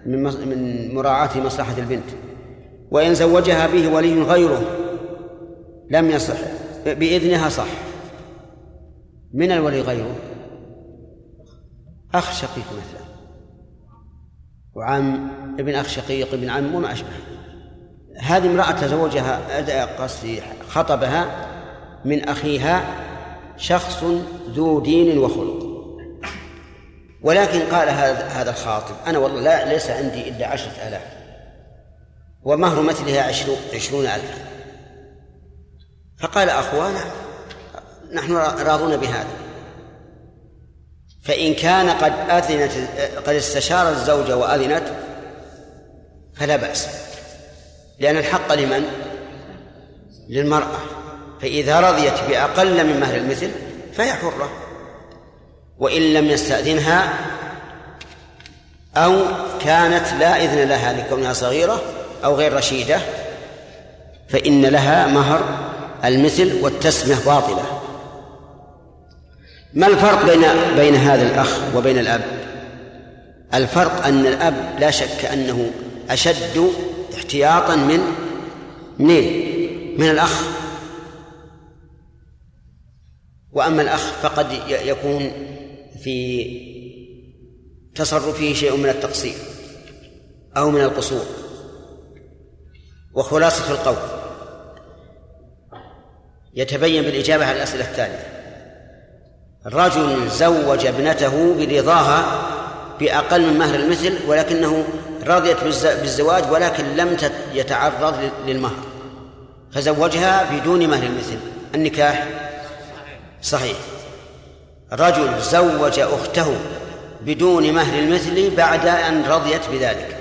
من من مراعاة مصلحة البنت. وإن زوجها به ولي غيره لم يصح بإذنها صح. من الولي غيره؟ أخ شقيق مثلا. وعم ابن أخ شقيق ابن عم وما أشبه. هذه امرأة تزوجها قصدي خطبها من أخيها شخص ذو دين وخلق. ولكن قال هذا هذا الخاطب أنا والله لا ليس عندي إلا عشرة آلاف. ومهر مثلها عشرون, عشرون ألفا. فقال أخوانا نحن راضون بهذا. فإن كان قد أذنت قد استشار الزوجة وأذنت فلا بأس. لأن الحق لمن؟ للمرأة فإذا رضيت بأقل من مهر المثل فهي حرة وإن لم يستأذنها أو كانت لا إذن لها لكونها صغيرة أو غير رشيدة فإن لها مهر المثل والتسمية باطلة ما الفرق بين بين هذا الأخ وبين الأب؟ الفرق أن الأب لا شك أنه أشد احتياطا من منين؟ من الأخ. وأما الأخ فقد يكون في تصرفه شيء من التقصير أو من القصور. وخلاصة القول. يتبين بالإجابة على الأسئلة التالية. رجل زوج ابنته برضاها بأقل من مهر المثل ولكنه رضيت بالزواج ولكن لم يتعرض للمهر. فزوجها بدون مهر المثل. النكاح صحيح. رجل زوج أخته بدون مهر المثل بعد أن رضيت بذلك.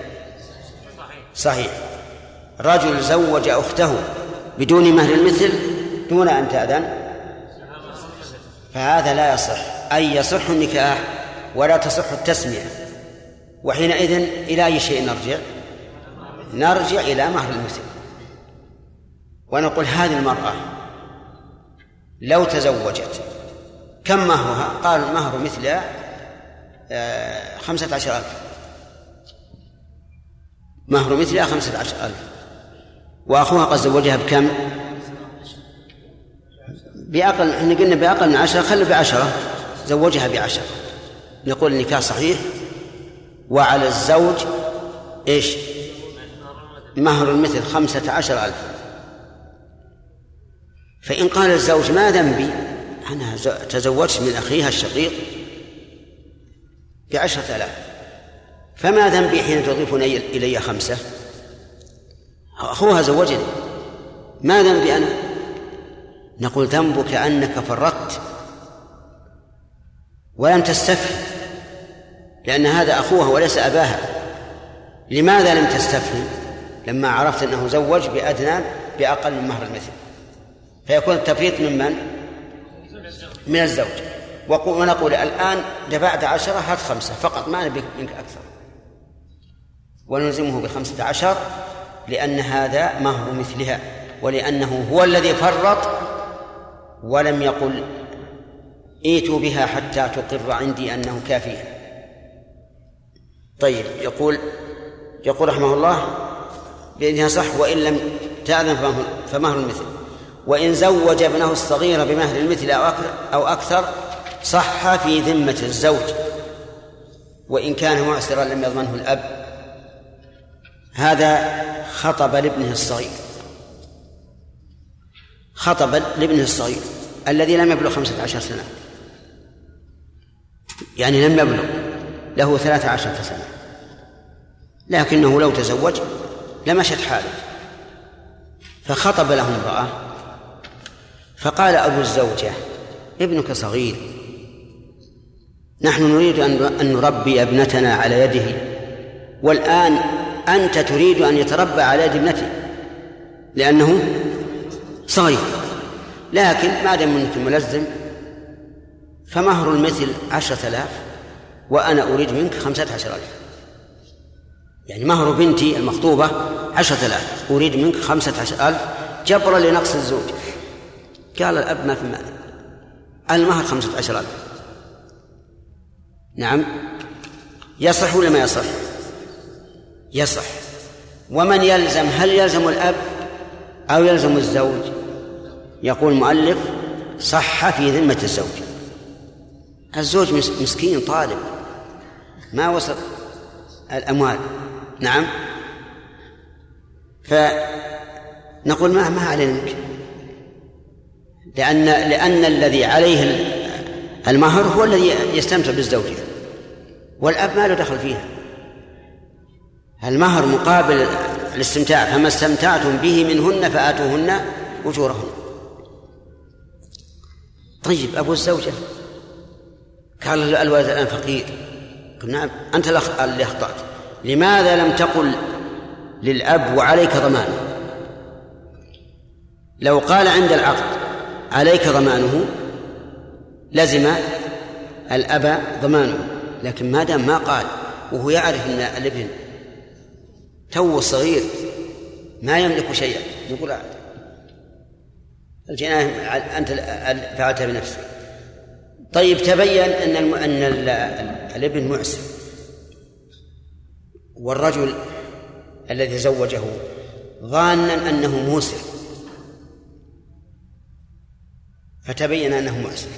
صحيح. رجل زوج أخته بدون مهر المثل دون أن تأذن؟ فهذا لا يصح. أي يصح النكاح ولا تصح التسمية. وحينئذ إلى أي شيء نرجع؟ نرجع إلى مهر المثل ونقول هذه المرأة لو تزوجت كم مهرها؟ قال المهر مثل آه، خمسة عشر ألف. مهر مثلها خمسة عشر ألف. وأخوها قد زوجها بكم؟ بأقل إحنا قلنا بأقل من عشرة خلوا بعشرة زوجها بعشرة. نقول النكاح صحيح؟ وعلى الزوج إيش؟ مهر المثل خمسة عشر ألف. فإن قال الزوج ما ذنبي؟ أنا تزوجت من أخيها الشقيق بعشرة آلاف. فما ذنبي حين تضيفون إلي خمسة؟ أخوها زوجني. ما ذنبي أنا؟ نقول ذنبك أنك فرطت. ولم تستفهم. لأن هذا أخوها وليس أباها. لماذا لم تستفهم لما عرفت أنه زوج بأدنى بأقل من مهر المثل؟ فيكون التفريط من من؟ من الزوج. ونقول الآن دفعت عشرة هات خمسة. فقط ما نبي منك أكثر. ونلزمه بخمسة عشر لأن هذا مهر مثلها ولأنه هو الذي فرط ولم يقل ائتوا بها حتى تقر عندي أنه كافيها طيب يقول يقول رحمه الله بأنها صح وإن لم تأذن فمهر المثل. وإن زوج ابنه الصغير بمهر المثل أو أكثر صح في ذمة الزوج. وإن كان معسرا لم يضمنه الأب. هذا خطب لابنه الصغير. خطب لابنه الصغير الذي لم يبلغ خمسة عشر سنة. يعني لم يبلغ. له ثلاثة عشرة سنة لكنه لو تزوج لمشت حاله. فخطب له امرأة فقال أبو الزوجة ابنك صغير. نحن نريد أن نربي ابنتنا على يده. والآن أنت تريد أن يتربى على يد ابنتي لأنه صغير. لكن ما دام أنك ملزم فمهر المثل عشرة آلاف وأنا أريد منك خمسة عشر ألف. يعني مهر بنتي المخطوبة عشرة آلاف. أريد منك خمسة عشر ألف جبرا لنقص الزوج. قال الأب ما في مانع. المهر خمسة عشر ألف. نعم. يصح ولا ما يصح؟ يصح. ومن يلزم هل يلزم الأب أو يلزم الزوج؟ يقول المؤلف صح في ذمة الزوج. الزوج مسكين طالب. ما وصل الأموال. نعم. فنقول ما ما علينا لأن لأن الذي عليه المهر هو الذي يستمتع بالزوجة. والأب ما له دخل فيها. المهر مقابل الاستمتاع فما استمتعتم به منهن فآتوهن أجورهن. طيب أبو الزوجة. قال الولد الآن فقير. نعم أنت اللي أخطأت. لماذا لم تقل للأب وعليك ضمانه لو قال عند العقد عليك ضمانه لزم الأب ضمانه. لكن ما دام ما قال وهو يعرف أن الابن تو صغير ما يملك شيئا يقول الجناية أنت فعلتها بنفسك. طيب تبين أن. أن الابن معسر والرجل الذي زوجه ظانا أنه موسر فتبين أنه معسر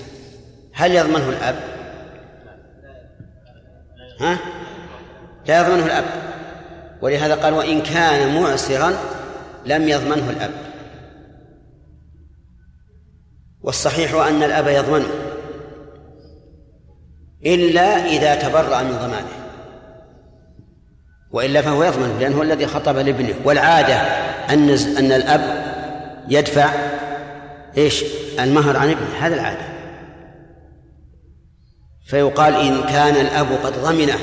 هل يضمنه الأب؟ ها؟ لا يضمنه الأب ولهذا قال وإن كان معسرا لم يضمنه الأب والصحيح أن الأب يضمنه إلا إذا تبرأ من ضمانه. وإلا فهو يضمن لأنه الذي خطب لابنه. والعادة أن أن الأب يدفع إيش؟ المهر عن ابنه. هذا العادة. فيقال إن كان الأب قد ضمنه.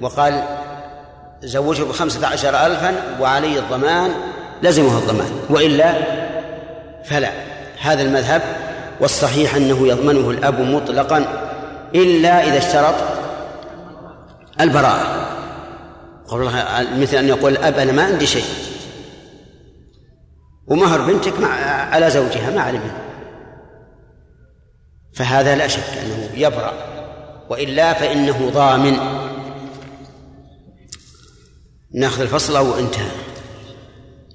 وقال زوجه بخمسة عشر ألفا وعلي الضمان لزمه الضمان. وإلا فلا. هذا المذهب والصحيح أنه يضمنه الأب مطلقا. إلا إذا اشترط البراءة. مثل أن يقول الأب أنا ما عندي شيء. ومهر بنتك مع على زوجها ما علمها فهذا لا شك أنه يبرأ. وإلا فإنه ضامن. ناخذ الفصل أو انتهى.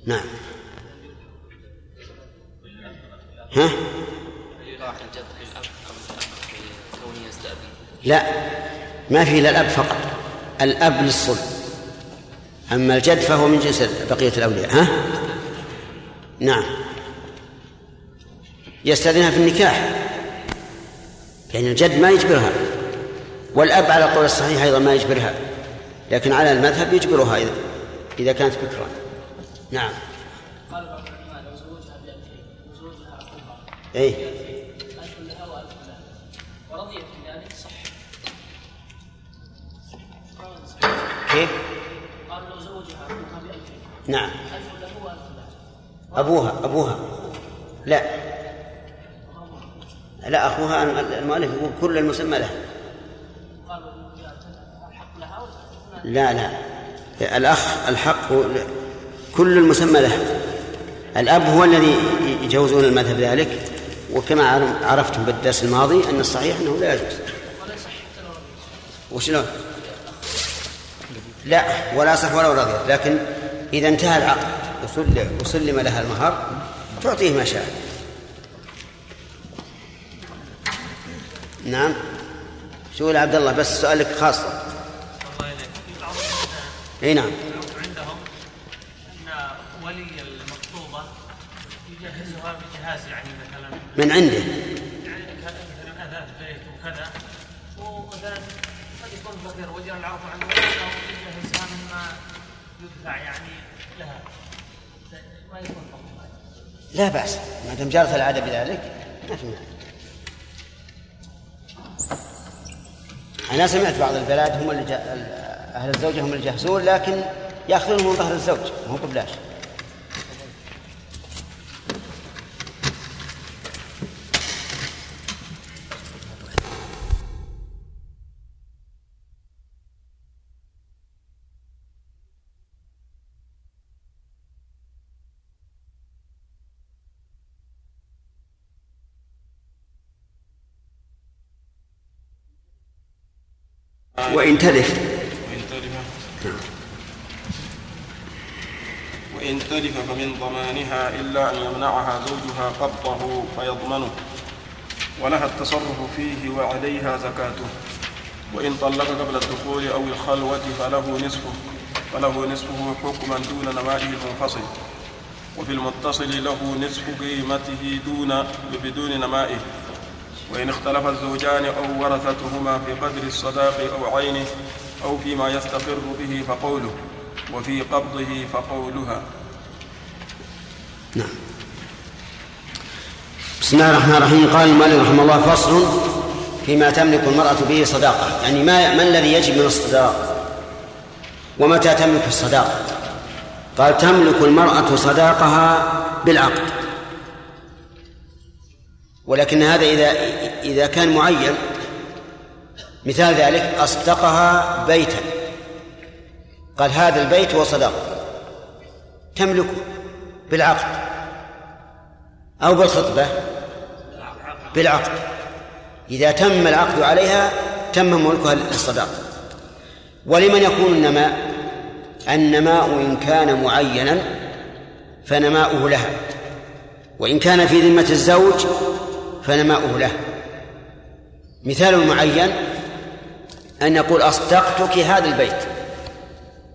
نعم. ها؟ لا ما في إلا الأب فقط الأب للصلب. أما الجد فهو من جنس بقية الأولياء ها؟ نعم. يستأذنها في النكاح يعني الجد ما يجبرها. والأب على القول الصحيح أيضا ما يجبرها لكن على المذهب يجبرها إذا كانت بكرا نعم. قال بعض العلماء لو زوجها بأبيه وزوجها أخوها أي كيف؟ قال لو زوجها نعم. أبوها أبوها. لا. لا أخوها المؤلف يقول كل المسمى له. لا لا. الأخ الحق كل المسمى له. الأب هو الذي يجوزون المذهب ذلك. وكما عرفتم بالدرس الماضي أن الصحيح أنه لا يجوز. وشلون؟ لا ولا صح ولو رضيت لكن إذا انتهى العقد وسلم, وسلم لها المهر تعطيه ما شاء. نعم. شو عبد الله بس سؤالك خاصة إي نعم. عندهم أن ولي المخطوبه يجهزها بجهاز يعني مثلا. من عنده. يعني مثلا اثاث بيت وكذا. ومثلا يكون مما يدفع يعني لها ما يكون لا بأس ما دام جرت العادة بذلك. ما في أنا سمعت بعض البلاد هم اللي أهل الزوجة هم الجهزون لكن يأخذون من ظهر الزوج مو ببلاش وإن تلف. وإن تلف. وإن تلف فمن ضمانها إلا أن يمنعها زوجها قبضه فيضمنه. ولها التصرف فيه وعليها زكاته. وإن طلق قبل الدخول أو الخلوة فله نصفه فله نصفه حكما دون نمائه المنفصل. وفي المتصل له نصف قيمته دون بدون نمائه وإن اختلف الزوجان أو ورثتهما في قدر الصداق أو عينه أو فيما يستقر به فقوله وفي قبضه فقولها. نعم. بسم الله الرحمن الرحيم. قال المؤلف رحمه الله فصل فيما تملك المرأة به صداقة. يعني ما ما الذي يجب من الصداق؟ ومتى تملك الصداقة؟ قال تملك المرأة صداقها بالعقد. ولكن هذا إذا إذا كان معين مثال ذلك أصدقها بيتا. قال هذا البيت هو صداقة. تملكه بالعقد. أو بالخطبة. بالعقد. إذا تم العقد عليها تم ملكها للصداقة ولمن يكون النماء؟ النماء إن كان معينا فنماؤه لها. وإن كان في ذمة الزوج فنماؤه له. مثال معين أن يقول أصدقتك هذا البيت.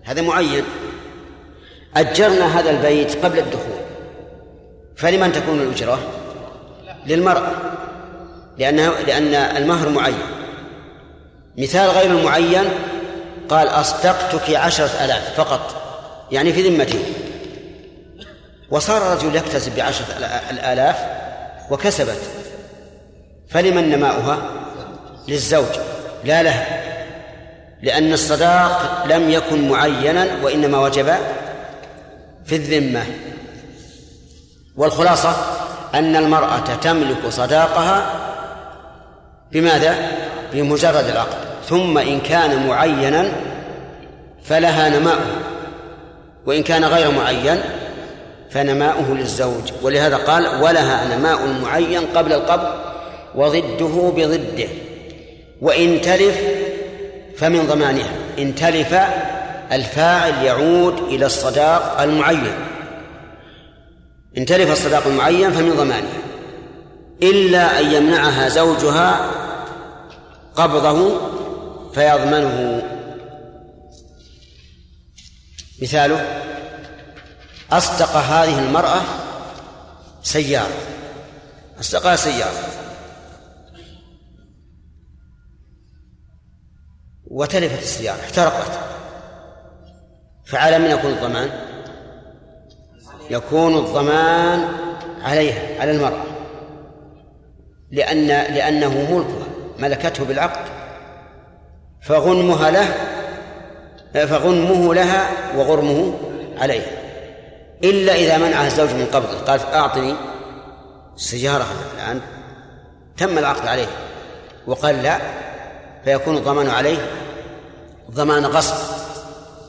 هذا معين. أجرنا هذا البيت قبل الدخول. فلمن تكون الأجرة؟ للمرأة. لأنها لأن المهر معين. مثال غير المعين قال أصدقتك عشرة آلاف فقط. يعني في ذمته وصار الرجل يكتسب بعشرة الآلاف وكسبت. فلمن نماؤها؟ للزوج. لا لها. لأن الصداق لم يكن معينا وإنما وجب في الذمة. والخلاصة أن المرأة تملك صداقها بماذا؟ بمجرد العقد. ثم إن كان معينا فلها نماؤه. وإن كان غير معين فنماؤه للزوج. ولهذا قال ولها نماء معين قبل القبض وضده بضده. وإن تلف فمن ضمانها. إن تلف الفاعل يعود إلى الصداق المعين. إن تلف الصداق المعين فمن ضمانها. إلا أن يمنعها زوجها قبضه فيضمنه. مثاله أصدق هذه المرأة سيارة. أصدقها سيارة. وتلفت السيارة احترقت. فعلى من يكون الضمان؟ يكون الضمان عليها على المرأة. لأن لأنه ملكها ملكته بالعقد. فغنمها له فغنمه لها وغرمه عليه إلا إذا منعها الزوج من قبضه. قال أعطني السيارة الآن تم العقد عليه وقال لا فيكون الضمان عليه ضمان غصب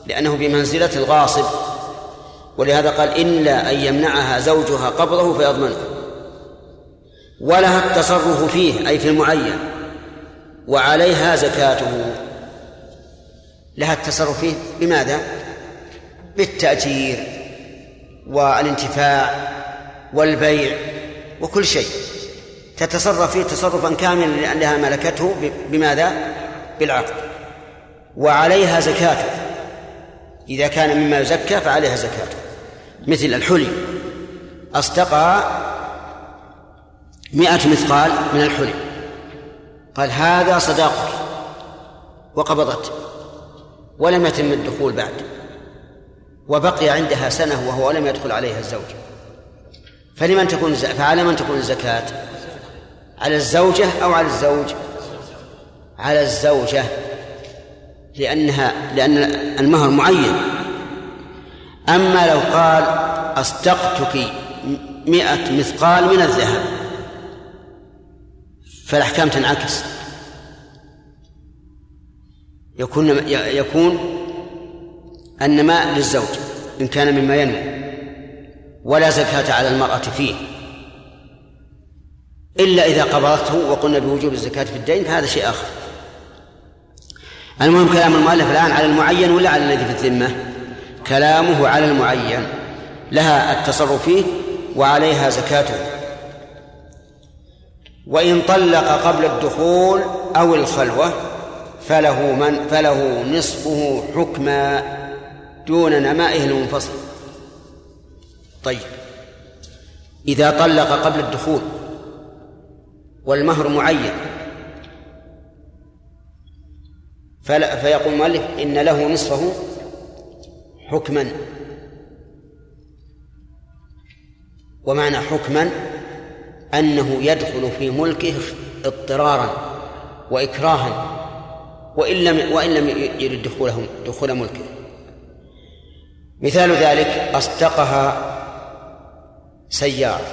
لأنه بمنزلة الغاصب. ولهذا قال إلا أن يمنعها زوجها قبضه فيضمنه. ولها التصرف فيه أي في المعين وعليها زكاته. لها التصرف فيه بماذا؟ بالتأجير والانتفاع والبيع وكل شيء. تتصرف فيه تصرفا كاملا لأنها ملكته بماذا؟ بالعقد. وعليها زكاته. إذا كان مما يزكى فعليها زكاته. مثل الحلي. أصدقها مئة مثقال من الحلي. قال هذا صداقك. وقبضت ولم يتم الدخول بعد. وبقي عندها سنة وهو لم يدخل عليها الزوج. فلمن تكون فعلى من تكون الزكاة؟ على الزوجة أو على الزوج؟ على الزوجة لأنها لأن المهر معين. أما لو قال أصدقتك مئة مثقال من الذهب فالأحكام تنعكس. يكون يكون النماء للزوج إن كان مما ينمو ولا زكاة على المرأة فيه. إلا إذا قبضته وقلنا بوجوب الزكاة في الدين فهذا شيء آخر. المهم كلام المؤلف الآن على المعين ولا على الذي في الذمة؟ كلامه على المعين. لها التصرف فيه وعليها زكاته. وإن طلق قبل الدخول أو الخلوة فله من فله نصفه حكما دون نمائه المنفصل. طيب. إذا طلق قبل الدخول والمهر معين. فلا فيقول المؤلف إن له نصفه حكما. ومعنى حكما أنه يدخل في ملكه اضطرارا وإكراها وإن لم وإن لم يرد دخوله دخول ملكه. مثال ذلك أصدقها سيارة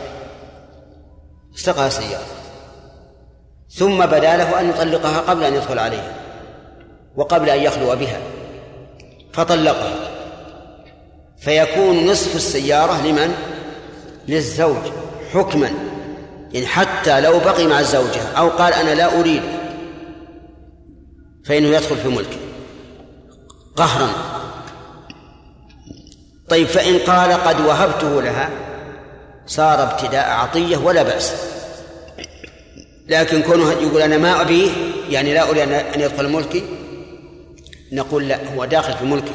استقها سيارة ثم بدا له أن يطلقها قبل أن يدخل عليها وقبل أن يخلو بها فطلقها. فيكون نصف السيارة لمن؟ للزوج حكما. يعني حتى لو بقي مع الزوجة أو قال أنا لا أريد فإنه يدخل في ملكه. قهرا. طيب فإن قال قد وهبته لها صار ابتداء عطية ولا بأس. لكن كونه يقول أنا ما أبيه يعني لا أريد أن يدخل ملكي نقول لا هو داخل في ملكك.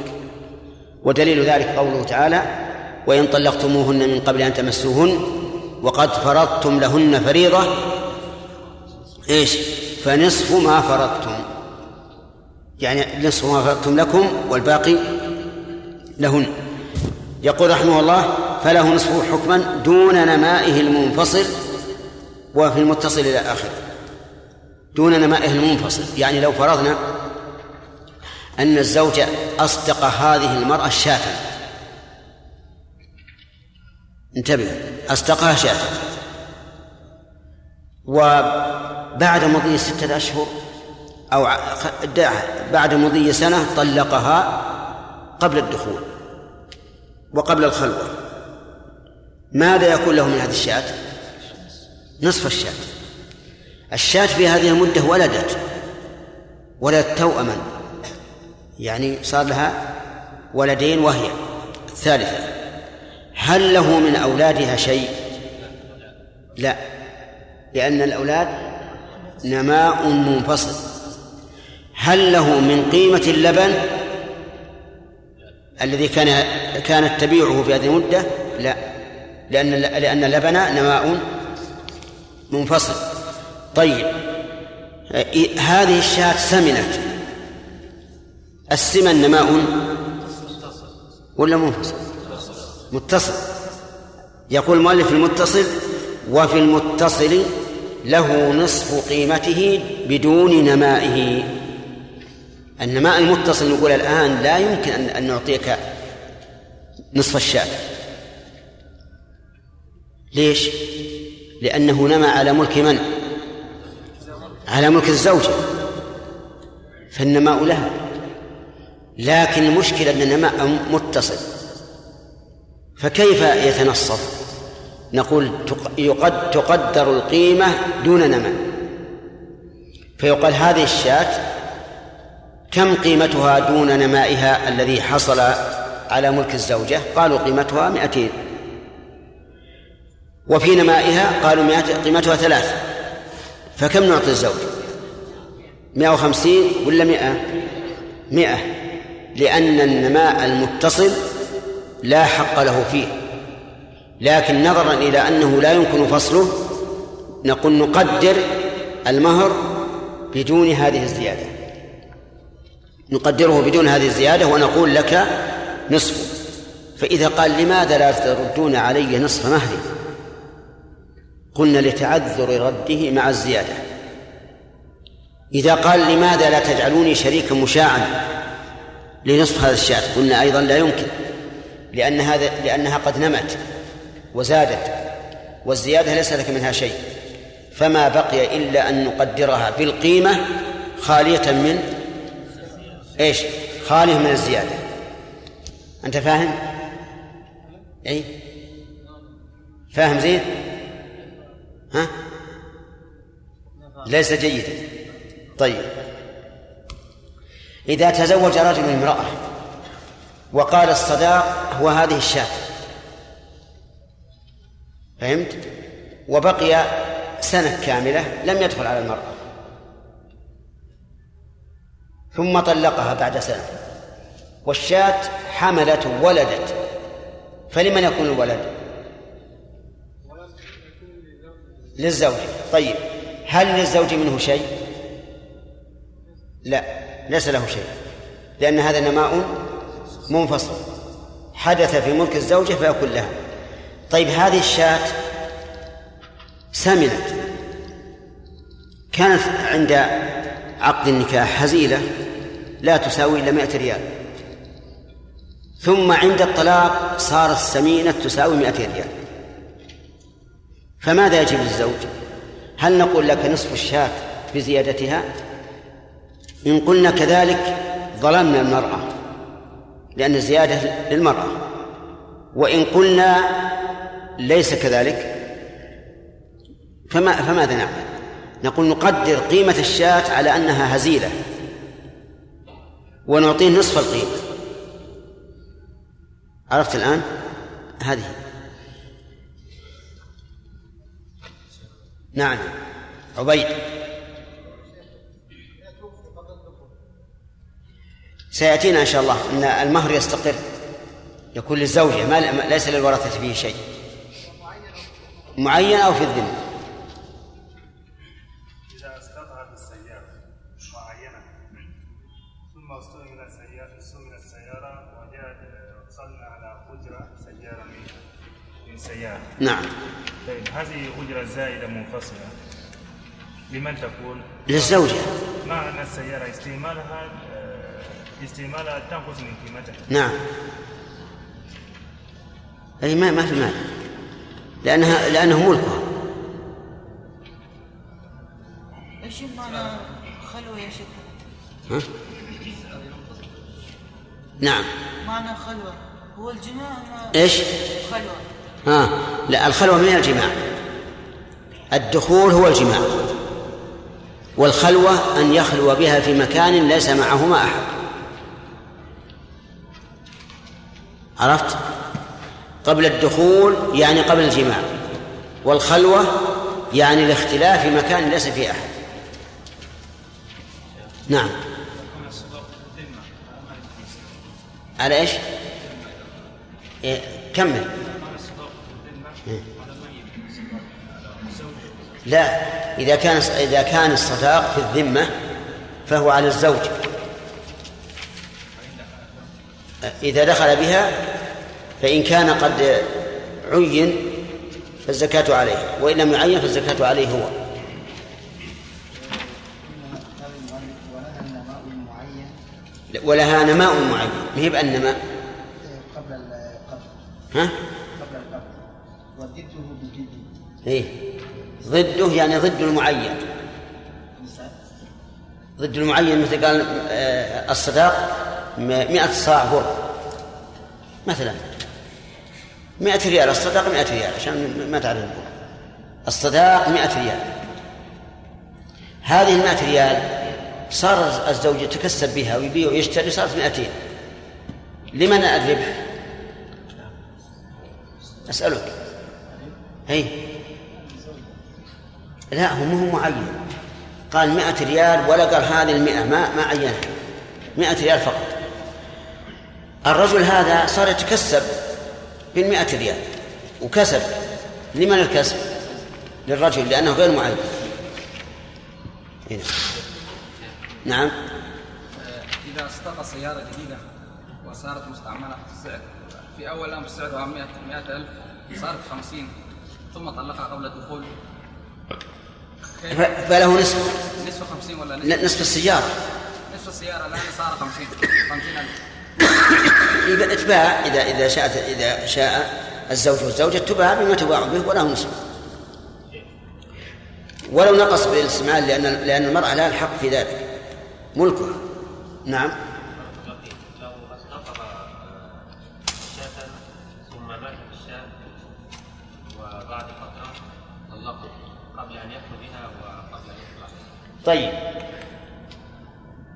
ودليل ذلك قوله تعالى وإن طلقتموهن من قبل أن تمسوهن وقد فرضتم لهن فريضة. إيش؟ فنصف ما فرضتم. يعني نصف ما فرضتم لكم والباقي لهن. يقول رحمه الله فله نصفه حكما دون نمائه المنفصل وفي المتصل إلى آخره. دون نمائه المنفصل. يعني لو فرضنا أن الزوج أصدق هذه المرأة شاة. انتبه. أصدقها شاة. وبعد مضي ستة أشهر أو بعد مضي سنة طلقها قبل الدخول وقبل الخلوة. ماذا يكون له من هذه الشاة؟ نصف الشاة الشاة في هذه المدة ولدت ولدت توأما يعني صار لها ولدين وهي الثالثة هل له من أولادها شيء؟ لا لأن الأولاد نماء منفصل هل له من قيمة اللبن الذي كان كانت تبيعه في هذه المدة؟ لا لأن لأن اللبن نماء منفصل. طيب هذه الشاة سمنت. السمن نماء ولا منفصل؟ متصل. يقول المؤلف المتصل وفي المتصل له نصف قيمته بدون نمائه. النماء المتصل نقول الآن لا يمكن أن نعطيك نصف الشاة. ليش؟ لأنه نما على ملك من؟ على ملك الزوجة فالنماء لها. لكن المشكلة أن النماء متصل. فكيف يتنصف؟ نقول يقد تقدر القيمة دون نماء. فيقال هذه الشاة كم قيمتها دون نمائها الذي حصل على ملك الزوجة؟ قالوا قيمتها مئتين. وفي نمائها قالوا قيمتها ثلاث. فكم نعطي الزوج؟ مئة وخمسين ولا مئة؟ مئة. لأن النماء المتصل لا حق له فيه. لكن نظرا إلى أنه لا يمكن فصله نقول نقدر المهر بدون هذه الزيادة. نقدره بدون هذه الزيادة ونقول لك نصف فإذا قال لماذا لا تردون علي نصف مهري؟ قلنا لتعذر رده مع الزيادة إذا قال لماذا لا تجعلوني شريكا مشاعا لنصف هذا الشاة قلنا أيضا لا يمكن لأن هذا لأنها قد نمت وزادت والزيادة ليس لك منها شيء فما بقي إلا أن نقدرها بالقيمة خالية من إيش؟ خالية من الزيادة أنت فاهم؟ أي فاهم زين؟ ها؟ ليس جيدا طيب إذا تزوج رجل امرأة وقال الصداق هو هذه الشاة فهمت؟ وبقي سنة كاملة لم يدخل على المرأة ثم طلقها بعد سنة والشاة حملت ولدت فلمن يكون الولد؟ للزوج. طيب هل للزوج منه شيء؟ لا ليس له شيء لأن هذا نماء منفصل. حدث في ملك الزوجة فيكون لها. طيب هذه الشاة سمنت. كانت عند عقد النكاح هزيلة لا تساوي إلا مائة ريال. ثم عند الطلاق صارت سمينة تساوي مائتين ريال. فماذا يجب للزوج؟ هل نقول لك نصف الشاة بزيادتها؟ إن قلنا كذلك ظلمنا المرأة لأن الزيادة للمرأة. وإن قلنا ليس كذلك فما فماذا نعمل؟ نقول نقدر قيمة الشاة على أنها هزيلة ونعطيه نصف القيمة. عرفت الآن؟ هذه. نعم. عبيد. سيأتينا إن شاء الله. أن المهر يستقر. يكون للزوجة. ما ليس للورثة فيه شيء. معين أو في الذمة؟ إذا استطعت السيارة معينة. ثم السيارة وجاءت وصلنا على أجرة سيارة من سيارة. نعم. هذه أجرة زائدة منفصلة. لمن تكون؟ للزوجة. مع أن السيارة استعمالها استعمالها تنقص من قيمتها. نعم. أي ما ما في مال لأنها لأنه ملكها. إيش معنى خلوه يا شيخ؟ ها؟ نعم. معنى خلوه. هو الجماع ما إيش؟ خلوه؟ ها؟ لا الخلوة من الجماع. الدخول هو الجماع. والخلوة أن يخلو بها في مكان ليس معهما أحد. عرفت؟ قبل الدخول يعني قبل الجماع. والخلوة يعني الاختلاف في مكان ليس فيه أحد. نعم. على إيش؟ إيه كمل. لا إذا كان إذا كان الصداق في الذمة فهو على الزوج. إذا دخل بها فإن كان قد عين فالزكاة عليه وإن لم يعين فالزكاة عليه هو. ولها نماء معين ما هي بأن نماء؟ قبل القبض ها؟ إيه. ضده يعني ضد المعين. ضد المعين مثل قال آه، الصداق مئة صاع بر مثلا. مئة ريال الصداق مئة ريال عشان ما تعرف. الصداق مئة ريال. هذه المئة ريال صار الزوج يتكسب بها ويبيع ويشتري صارت مئتين. لمن الربح أسألك. هي. لا هو مو معين. قال مئة ريال ولا قال هذه المئة ما ما عينها. مئة ريال فقط. الرجل هذا صار يتكسب بالمئة ريال وكسب. لمن الكسب؟ للرجل لأنه غير معين. هنا. نعم. إذا استقى سيارة جديدة وصارت مستعملة في السعر في أول أمر سعرها 100 ألف صارت 50 ثم طلقها قبل الدخول فله نصف. نصف 50 ولا نصف نصف السيارة. نصف السيارة الآن صار 50 50 ألف. تباع إذا إذا شاءت إذا شاء الزوج والزوجة تباع بما تباع به وله نصف. ولو نقص بالإستعمال لأن لأن المرأة لها الحق في ذلك. ملكها نعم. طيب.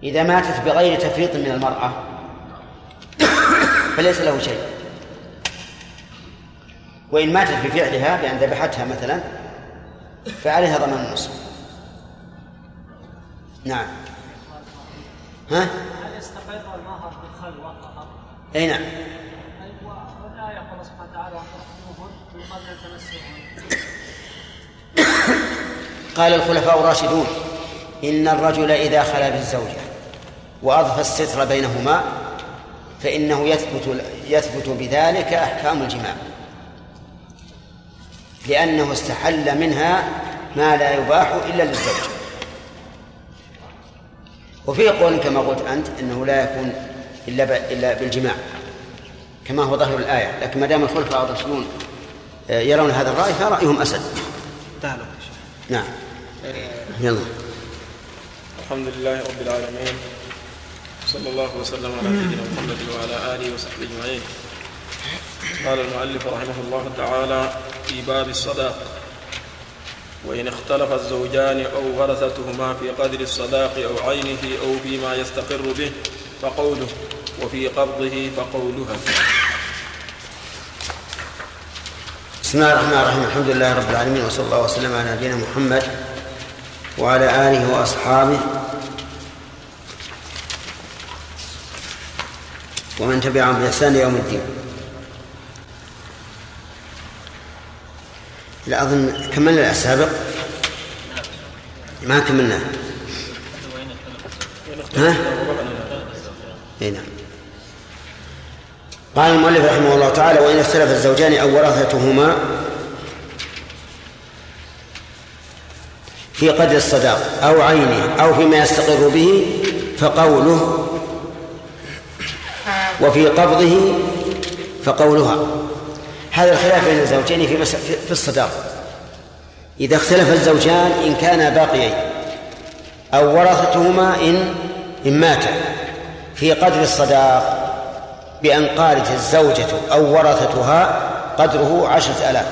إذا ماتت بغير تفريط من المرأة فليس له شيء. وإن ماتت بفعلها بأن ذبحتها مثلا فعليها ضمان النصف. نعم. ها؟ هل يستقر المهر بالخلوة فقط؟ أي نعم. والآية قال سبحانه وتعالى قبل قال الخلفاء الراشدون إن الرجل إذا خلا بالزوجة وأضفى الستر بينهما فإنه يثبت يثبت بذلك أحكام الجماع. لأنه استحل منها ما لا يباح إلا للزوج. وفي قول كما قلت أنت أنه لا يكون إلا إلا بالجماع كما هو ظاهر الآية. لكن ما دام الخلفاء الراشدون آه، يرون هذا الرأي فرأيهم أسد. تعالوا نعم. يلا. الحمد لله رب العالمين. صلى الله وسلم على نبينا محمد وعلى آله وصحبه أجمعين. قال المؤلف رحمه الله تعالى في باب الصداق وإن اختلف الزوجان أو ورثتهما في قدر الصداق أو عينه أو فيما يستقر به فقوله وفي قبضه فقولها. بسم الله الرحمن الرحيم. الحمد لله رب العالمين وصلى الله وسلم على نبينا محمد وعلى آله وأصحابه ومن تبعهم بإحسان يوم الدين. لا أظن كملنا السابق؟ ما كملنا. ها؟ إي نعم. قال المؤلف رحمه الله تعالى وإن اختلف الزوجان أو ورثتهما في قدر الصداق أو عينه أو فيما يستقر به فقوله وفي قبضه فقولها. هذا الخلاف بين الزوجين في. في الصداق. إذا اختلف الزوجان إن كانا باقيين أو ورثتهما إن إن ماتا. في قدر الصداق بأن قالت الزوجة أو ورثتها قدره عشرة آلاف.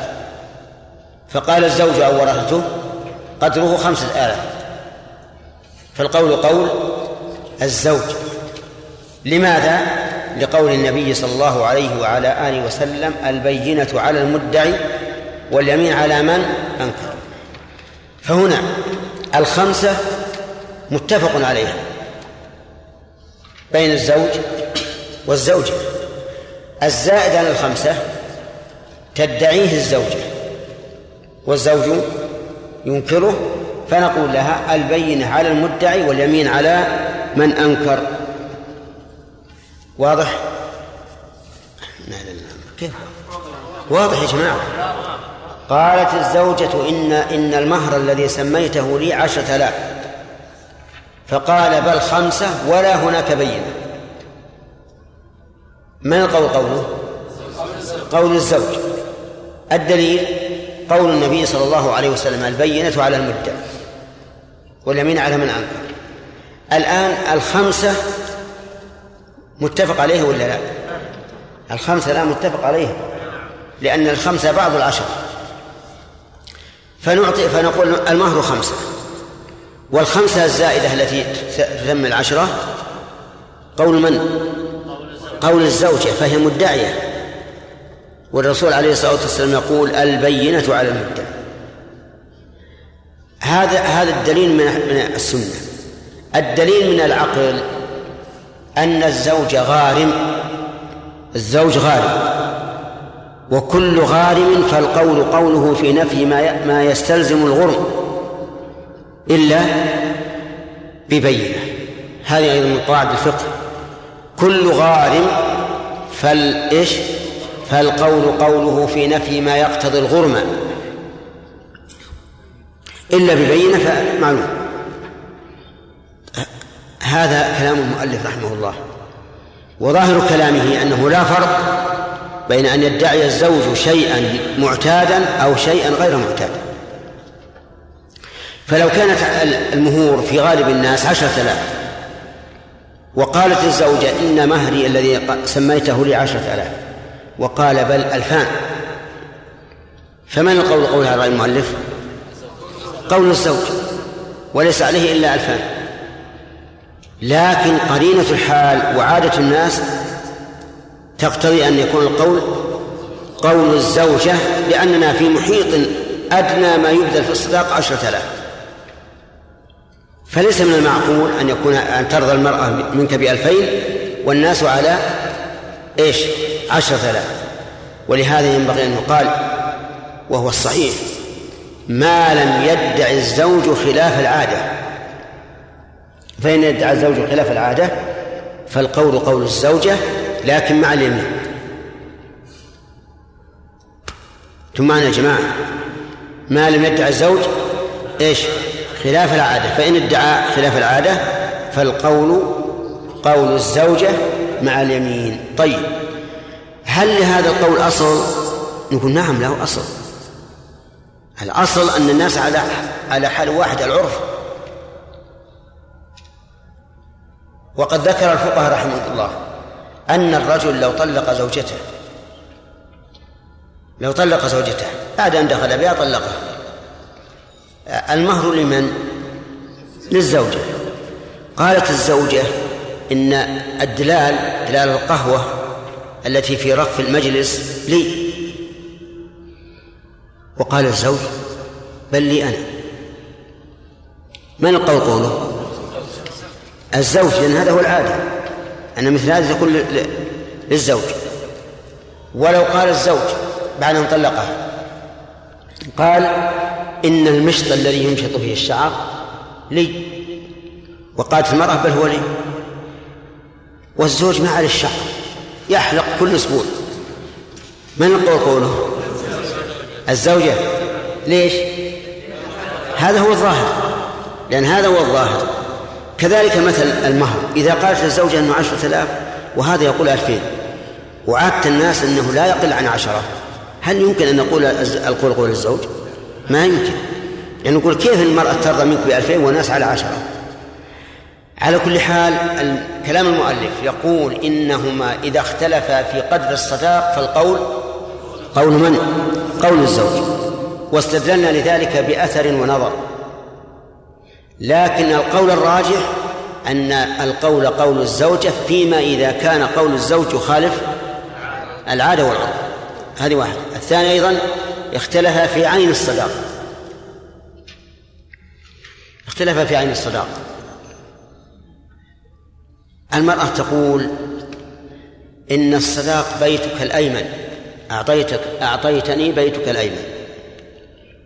فقال الزوج أو ورثته قدره خمسة آلاف. فالقول قول الزوج. لماذا؟ لقول النبي صلى الله عليه وعلى آله وسلم البينة على المدعي واليمين على من؟ أنكر. فهنا الخمسة متفق عليها. بين الزوج والزوجة. الزائد عن الخمسة تدعيه الزوجة. والزوج ينكره فنقول لها البينة على المدعي واليمين على من أنكر. واضح؟ كيف؟ واضح يا جماعة. قالت الزوجة إن إن المهر الذي سميته لي عشرة آلاف. فقال بل خمسة ولا هناك بينة من القول قوله؟ قول الزوج. الدليل قول النبي صلى الله عليه وسلم البينة على المدعي واليمين على من أنكر. الآن الخمسة متفق عليه ولا لا؟ الخمسة لا متفق عليه لأن الخمسة بعض العشر. فنعطي فنقول المهر خمسة والخمسة الزائدة التي تسمى العشرة قول من؟ قول الزوجة فهي مدعية. والرسول عليه الصلاة والسلام يقول البينة على المدعي هذا هذا الدليل من من السنة. الدليل من العقل أن الزوج غارم الزوج غارم. وكل غارم فالقول قوله في نفي ما ما يستلزم الغرم إلا ببينة. هذه أيضا من قواعد الفقه. كل غارم فالإيش فالقول قوله في نفي ما يقتضي الغرم. إلا ببينة فمعلوم. هذا كلام المؤلف رحمه الله. وظاهر كلامه أنه لا فرق بين أن يدعي الزوج شيئا معتادا أو شيئا غير معتاد. فلو كانت المهور في غالب الناس عشرة آلاف وقالت الزوجة إن مهري الذي سميته لي عشرة آلاف وقال بل ألفان. فمن القول قول هذا المؤلف؟ قول الزوج وليس عليه إلا ألفان. لكن قرينة الحال وعادة الناس تقتضي أن يكون القول قول الزوجة لأننا في محيط أدنى ما يبذل في الصداق عشرة آلاف. فليس من المعقول أن يكون أن ترضى المرأة منك بألفين والناس على إيش؟ عشرة آلاف. ولهذا ينبغي أن يقال وهو الصحيح ما لم يدع الزوج خلاف العادة. فإن يدعى الزوج خلاف العادة فالقول قول الزوجة لكن مع اليمين. ثم يا جماعة؟ ما لم يدع الزوج إيش؟ خلاف العادة. فإن ادعى خلاف العادة فالقول قول الزوجة مع اليمين. طيب هل لهذا القول أصل؟ نقول نعم له أصل. الأصل أن الناس على على حال واحد العرف. وقد ذكر الفقهاء رحمه الله أن الرجل لو طلق زوجته لو طلق زوجته بعد أن دخل بها طلقها المهر لمن؟ للزوجة. قالت الزوجة إن الدلال دلال القهوة التي في رف المجلس لي. وقال الزوج بل لي أنا. من القول قوله الزوج لأن هذا هو العادة. أن مثل هذا تكون للزوج. ولو قال الزوج بعد أن طلقها قال إن المشط الذي يمشط فيه الشعر لي. وقالت المرأة بل هو لي. والزوج ما عليه الشعر يحلق كل أسبوع. من القول قوله؟ الزوجة. ليش؟ هذا هو الظاهر. لأن هذا هو الظاهر. كذلك مثل المهر. إذا قالت الزوجة أنه عشرة آلاف وهذا يقول ألفين. وعدت الناس أنه لا يقل عن عشرة. هل يمكن أن نقول القول قول الزوج؟ ما يمكن. يعني نقول كيف المرأة ترضى منك بألفين والناس على عشرة؟ على كل حال كلام المؤلف يقول إنهما إذا اختلفا في قدر الصداق فالقول قول من؟ قول الزوج. واستدللنا لذلك بأثر ونظر. لكن القول الراجح أن القول قول الزوجة فيما إذا كان قول الزوج يخالف العادة والعرف هذه واحدة. الثاني أيضا اختلف في عين الصداق. اختلف في عين الصداق. المرأة تقول إن الصداق بيتك الأيمن أعطيتك أعطيتني بيتك الأيمن.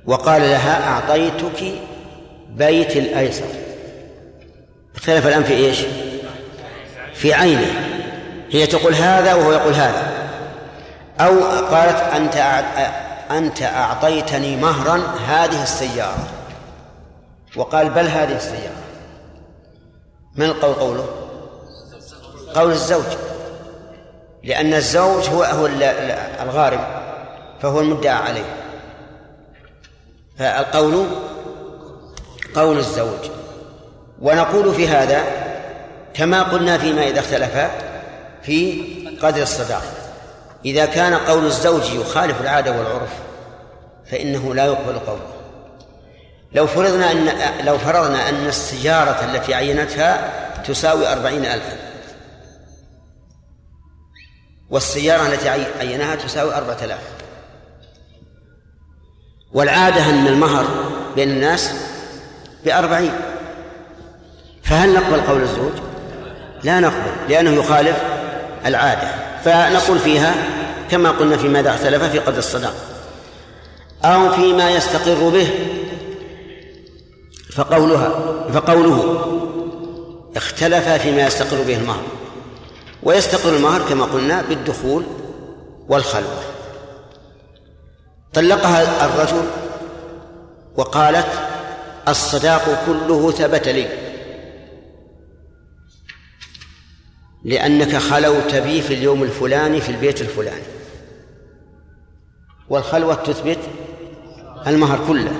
وقال لها أعطيتك بيت الأيسر. اختلف الآن في إيش؟ في عينه. هي تقول هذا وهو يقول هذا. أو قالت أنت أنت أعطيتني مهرا هذه السيارة. وقال بل هذه السيارة. من القول قوله؟ قول الزوج. لأن الزوج هو هو الغارم فهو المدعى عليه. فالقول قول الزوج. ونقول في هذا كما قلنا فيما إذا اختلفا في قدر الصداق. إذا كان قول الزوج يخالف العادة والعرف فإنه لا يقبل قوله. لو فرضنا أن لو فرضنا أن السيارة التي عينتها تساوي أربعين ألفا والسيارة التي عينها تساوي أربعة آلاف والعادة أن المهر بين الناس بأربعين. فهل نقبل قول الزوج؟ لا نقبل لأنه يخالف العادة. فنقول فيها كما قلنا في ماذا اختلف في قدر الصداق. أو فيما يستقر به فقولها فقوله اختلف فيما يستقر به المهر. ويستقر المهر كما قلنا بالدخول والخلوة. طلقها الرجل وقالت الصداق كله ثبت لي. لأنك خلوت بي في اليوم الفلاني في البيت الفلاني. والخلوة تثبت المهر كله.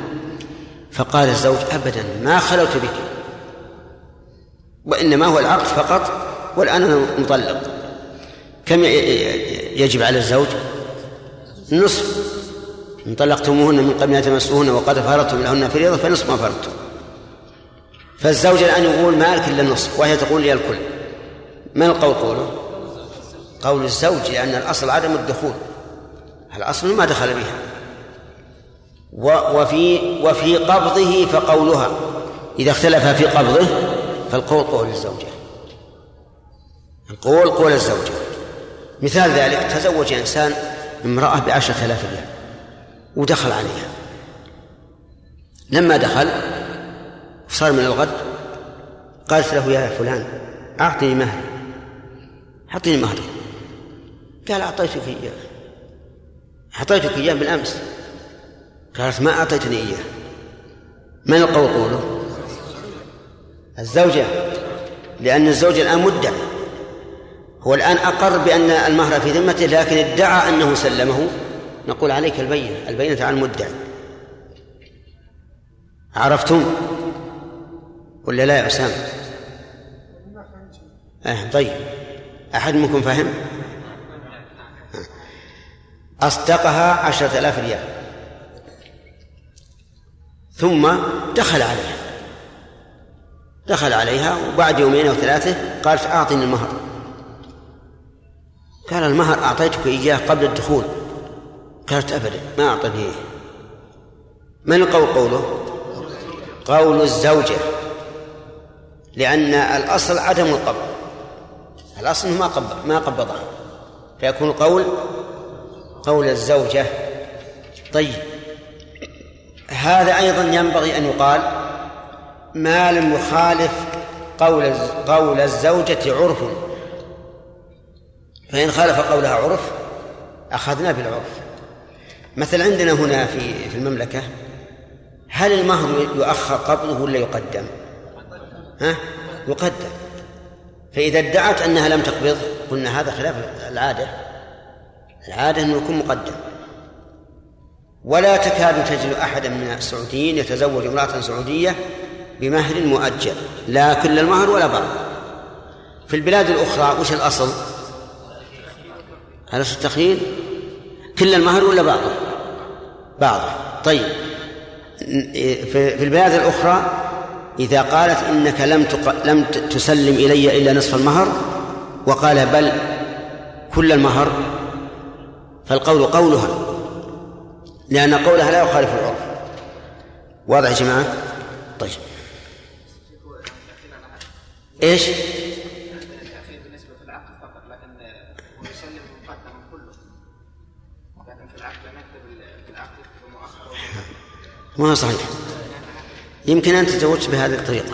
فقال الزوج أبدا ما خلوت بك. وإنما هو العقد فقط والآن أنا مطلق. كم يجب على الزوج؟ نصف. إن طلقتموهن من قبل أن تمسوهن وقد فرضتم لهن فريضة فنصف ما فرضتم فالزوج الآن يقول مالك إلا النصف وهي تقول لي الكل. من القول قوله؟ قول الزوج لأن الأصل عدم الدخول. الأصل ما دخل بها. وفي وفي قبضه فقولها. إذا اختلف في قبضه فالقول قول الزوجة. القول قول الزوجة. مثال ذلك تزوج إنسان امرأة بعشرة آلاف ريال. ودخل عليها. لما دخل صار من الغد قالت له يا فلان أعطني مهري. أعطني مهري. قال أعطيتك إياه. أعطيتك إياه بالأمس. قالت ما أعطيتني إياه. من القول قوله؟ الزوجة لأن الزوج الآن مدعي هو الآن أقر بأن المهر في ذمته لكن ادعى أنه سلمه. نقول عليك البينة البينة على المدعي. عرفتم؟ ولا لا يا أسامة؟ آه طيب. أحد منكم فهم؟ أصدقها عشرة آلاف ريال. ثم دخل عليها. دخل عليها وبعد يومين أو ثلاثة قالت أعطني المهر. قال المهر أعطيتك إياه قبل الدخول. قالت أبدا ما أعطني من القول قوله؟ قول الزوجة. لأن الأصل عدم القبض. الأصل ما قبض ما قبضها فيكون القول قول الزوجة. طيب. هذا أيضا ينبغي أن يقال ما لم يخالف قول قول الزوجة عرف. فإن خالف قولها عرف أخذنا بالعرف. مثل عندنا هنا في في المملكة هل المهر يؤخر قبضه ولا يقدم؟ ها؟ يقدم فإذا ادعت أنها لم تقبض قلنا هذا خلاف العادة العادة أنه يكون مقدم ولا تكاد تجد أحدا من السعوديين يتزوج امرأة سعودية بمهر مؤجل لا كل المهر ولا بعض في البلاد الأخرى وش الأصل؟ على التخيل كل المهر ولا بعضه؟ بعضه طيب في البلاد الأخرى إذا قالت إنك لم تق... لم تسلم إلي إلا نصف المهر وقال بل كل المهر فالقول قولها لأن قولها لا يخالف العرف واضح يا جماعة؟ طيب إيش؟ ما صحيح يمكن أن تزوجت بهذه الطريقة.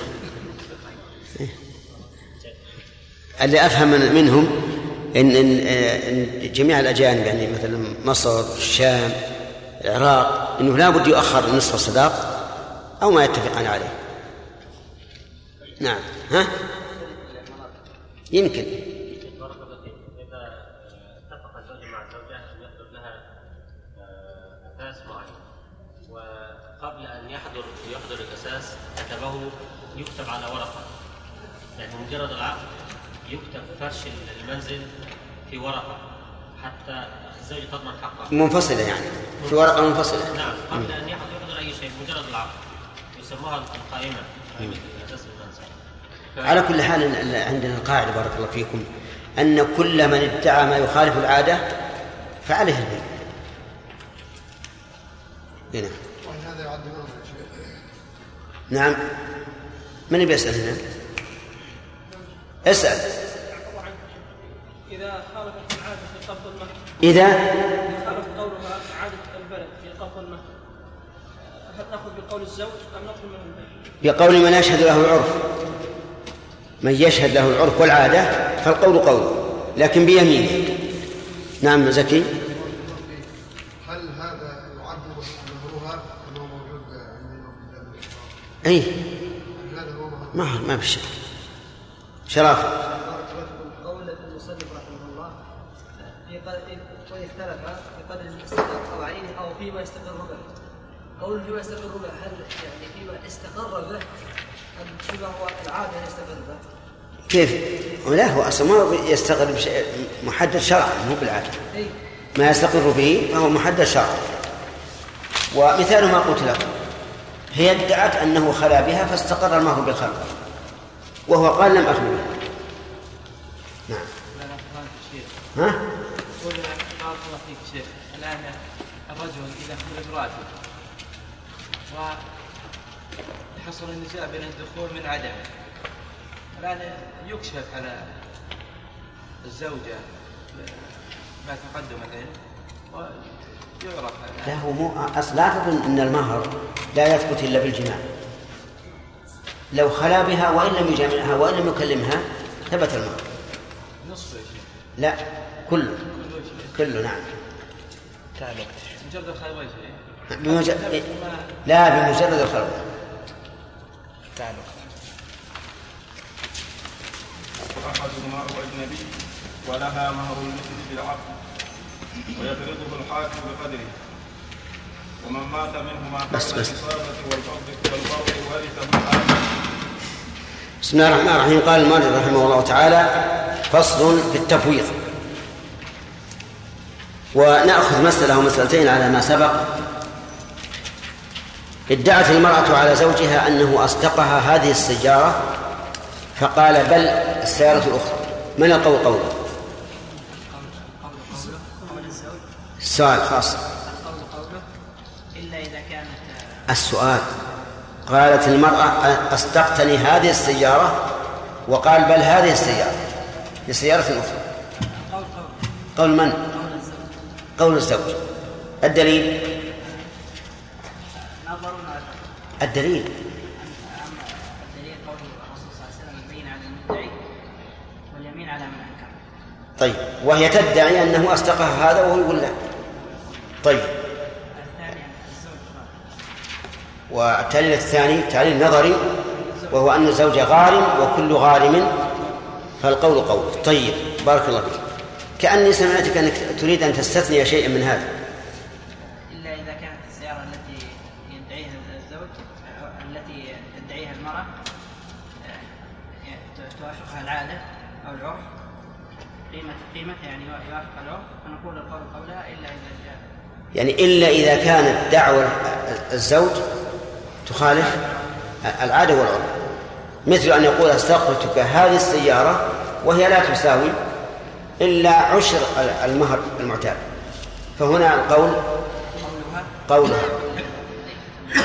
اللي أفهم منهم إن, إن, إن جميع الأجانب يعني مثلا مصر الشام العراق أنه لا بد يؤخر نصف الصداق أو ما يتفقان عليه. نعم. ها؟ يمكن. مجرد العقد يكتب فرش المنزل في ورقة حتى الزوجة تضمن حقها منفصلة يعني. في ورقة منفصلة. نعم قبل أن يحضر أي شيء مجرد العقد. يسموها المنزل. على كل حال عندنا القاعدة بارك الله فيكم أن كل من ادعى ما يخالف العادة فعليه البيع. هنا نعم. من بيسأل هنا؟ اسأل. إذا خالفت العادة في قبض المهر إذا؟ خالف قولها عادة البلد في قبض المهر هل نأخذ بقول الزوج أم نطلب منه البيع؟ بقول من يشهد له العرف. من يشهد له العرف والعادة فالقول قوله لكن بيمينه. نعم زكي. هل هذا يعد مهرها انه موجود اي ما ما في شك. شرافة قول المصنف رحمه الله في وإن اختلف في قدر الاستقرار أو عينه أو فيما يستقر به قول فيما يستقر به هل يعني فيما استقر به أم فيما هو العادة يستقر به؟ كيف؟ لا هو أصلا ما يستقر بشيء محدد شرعا مو بالعادة. ما يستقر به فهو محدد شرعا. ومثال ما قلت لكم هي ادعت أنه خلا بها فاستقر المهر بالخلق وهو قال لم أخلو بها نعم. ها؟ يقول بارك الله فيك شيخ الان الرجل اذا خرج راتب وحصل النزاع بين الدخول من عدمه الآن يكشف على الزوجة ما تقدم العلم ويعرف لا هو مو أصل لا تظن أن المهر لا يثبت إلا بالجماع. لو خلا بها وإن لم يجامعها وإن لم يكلمها ثبت المهر نصف يا شيخ. لا كله كله نعم. مجرد بمجرد لا بمجرد الخلوة أحدهما هو أجنبي ولها مهر المثل بالعقد ويفرضه الحاكم بقدره. ومن مات منهما بس- بس. بسم الله الرحمن الرحيم. قال المؤلف رحمه الله تعالى فصل في التفويض. ونأخذ مسألة ومسألتين على ما سبق. ادعت المرأة على زوجها أنه أصدقها هذه السيارة فقال بل السيارة الأخرى. من القول قوله؟ السؤال خاص القول قوله إلا إذا كانت السؤال. قالت المرأة أصدقتني هذه السيارة؟ وقال بل هذه السيارة لسيارة أخرى. قول من؟ قول الزوج. الدليل؟ الدليل. طيب وهي تدعي أنه أصدقها هذا وهو يقول لا. طيب الثاني أن الزوج غائب. والتعليل الثاني تعليل نظري وهو أن الزوج غارم وكل غارم فالقول قول. طيب بارك الله فيك. كأني سمعتك أنك تريد أن تستثني شيئا من هذا. إلا إذا كانت السيارة التي يدعيها الزوج التي تدعيها المرأة آه، توافقها العادة أو العرف قيمة قيمتها يعني يوافق العرف فنقول القول قولها إلا إذا جاء. يعني إلا إذا كانت دعوة الزوج تخالف العادة والعرف. مثل أن يقول استقبلتك هذه السيارة وهي لا تساوي إلا عشر المهر المعتاد. فهنا القول قولها.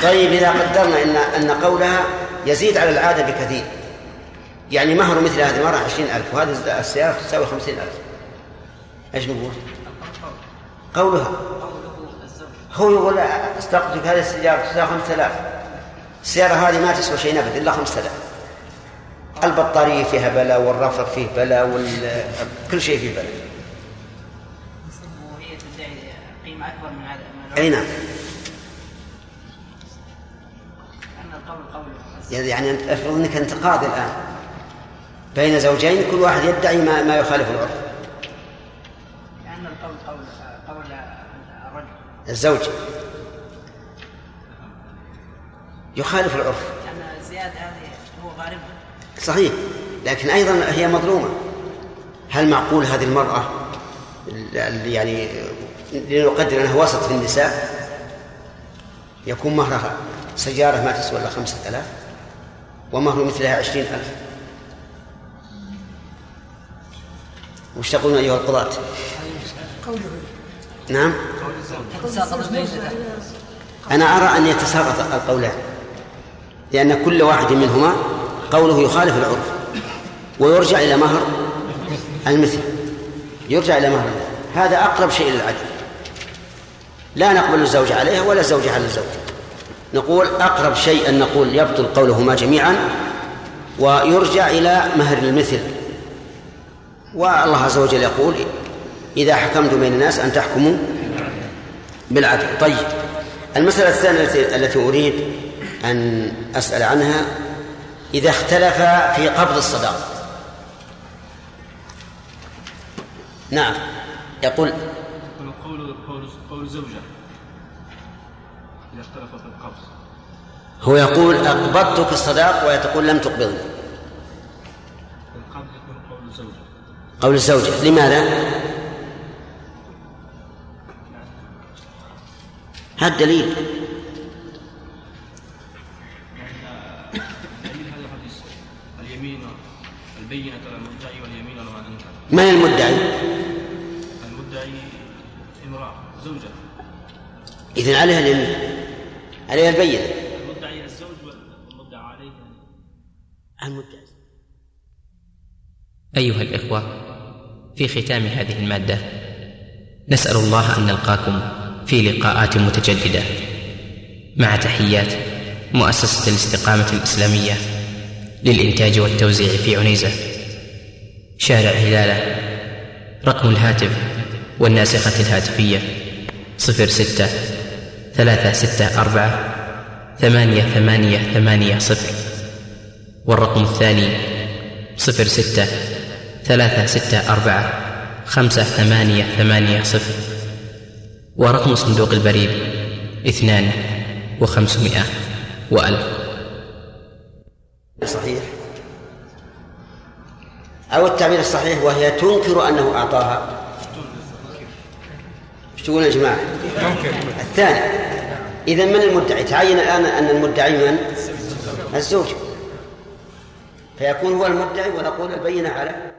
طيب إذا قدرنا أن أن قولها يزيد على العادة بكثير. يعني مهر مثل هذه المرة عشرين ألف وهذه السيارة تساوي خمسين ألف. إيش نقول قولها. هو يقول استقبلتك هذه السيارة تساوي خمسة آلاف. السيارة هذه ما تسوى شيء أبدا إلا خمسة آلاف. البطارية فيها بلا والرفرف فيه بلا وكل شيء فيه بلا. وهي تدعي قيمة أكبر من هذا. أي نعم. يعني أفرض إنك أنت قاضي الآن. بين زوجين كل واحد يدعي ما, ما يخالف العرف. لأن القول قول قول الرجل. الزوج. يخالف العرف. لأن زياد هذه هو غارمها. صحيح. لكن أيضا هي مظلومة. هل معقول هذه المرأة اللي يعني لنقدر أنها وسط في النساء؟ يكون مهرها سيارة ما تسوى إلا خمسة آلاف ومهر مثلها عشرين ألف. وش تقولون أيها القضاة؟ قوله نعم أنا أرى أن يتساقط القولان. لأن كل واحد منهما قوله يخالف العرف ويرجع إلى مهر المثل. يرجع إلى مهر المثل. هذا أقرب شيء للعدل. لا نقبل الزوج عليها ولا الزوج على الزوج. نقول أقرب شيء أن نقول يبطل قولهما جميعا ويرجع إلى مهر المثل. والله عز وجل يقول إذا حكمتم بين الناس أن تحكموا بالعدل. طيب المسألة الثانية التي أريد أن أسأل عنها إذا اختلف في قبض الصداق. نعم يقول قول قول قول زوجة إذا اختلف في القبض. هو يقول أقبضتك الصداق وهي تقول لم تقبضني. القبض يكون قول زوجة. قول الزوجة لماذا؟ هذا الدليل اليمين على المدعي واليمين على من أنكر. من المدعي؟ المدعي امرأة زوجة. إذن عليها اليمين. عليها البينة. المدعي الزوج والمدعى عليه المدعي. أيها الإخوة في ختام هذه المادة نسأل الله أن نلقاكم في لقاءات متجددة. مع تحيات مؤسسة الاستقامة الإسلامية. للإنتاج والتوزيع في عنيزة. شارع هلالة. رقم الهاتف والناسخة الهاتفية صفر ستة ثلاثة ستة أربعة ثمانية ثمانية ثمانية صفر. والرقم الثاني صفر ستة ثلاثة ستة أربعة خمسة ثمانية ثمانية صفر. ورقم صندوق البريد اثنان وخمسمائة وألف. صحيح أو التعبير الصحيح وهي تنكر أنه أعطاها إيش تقولون يا جماعة؟ الثاني إذا من المدعي؟ تعين الآن أن المدعي من؟ الزوج فيكون هو المدعي ونقول البينة على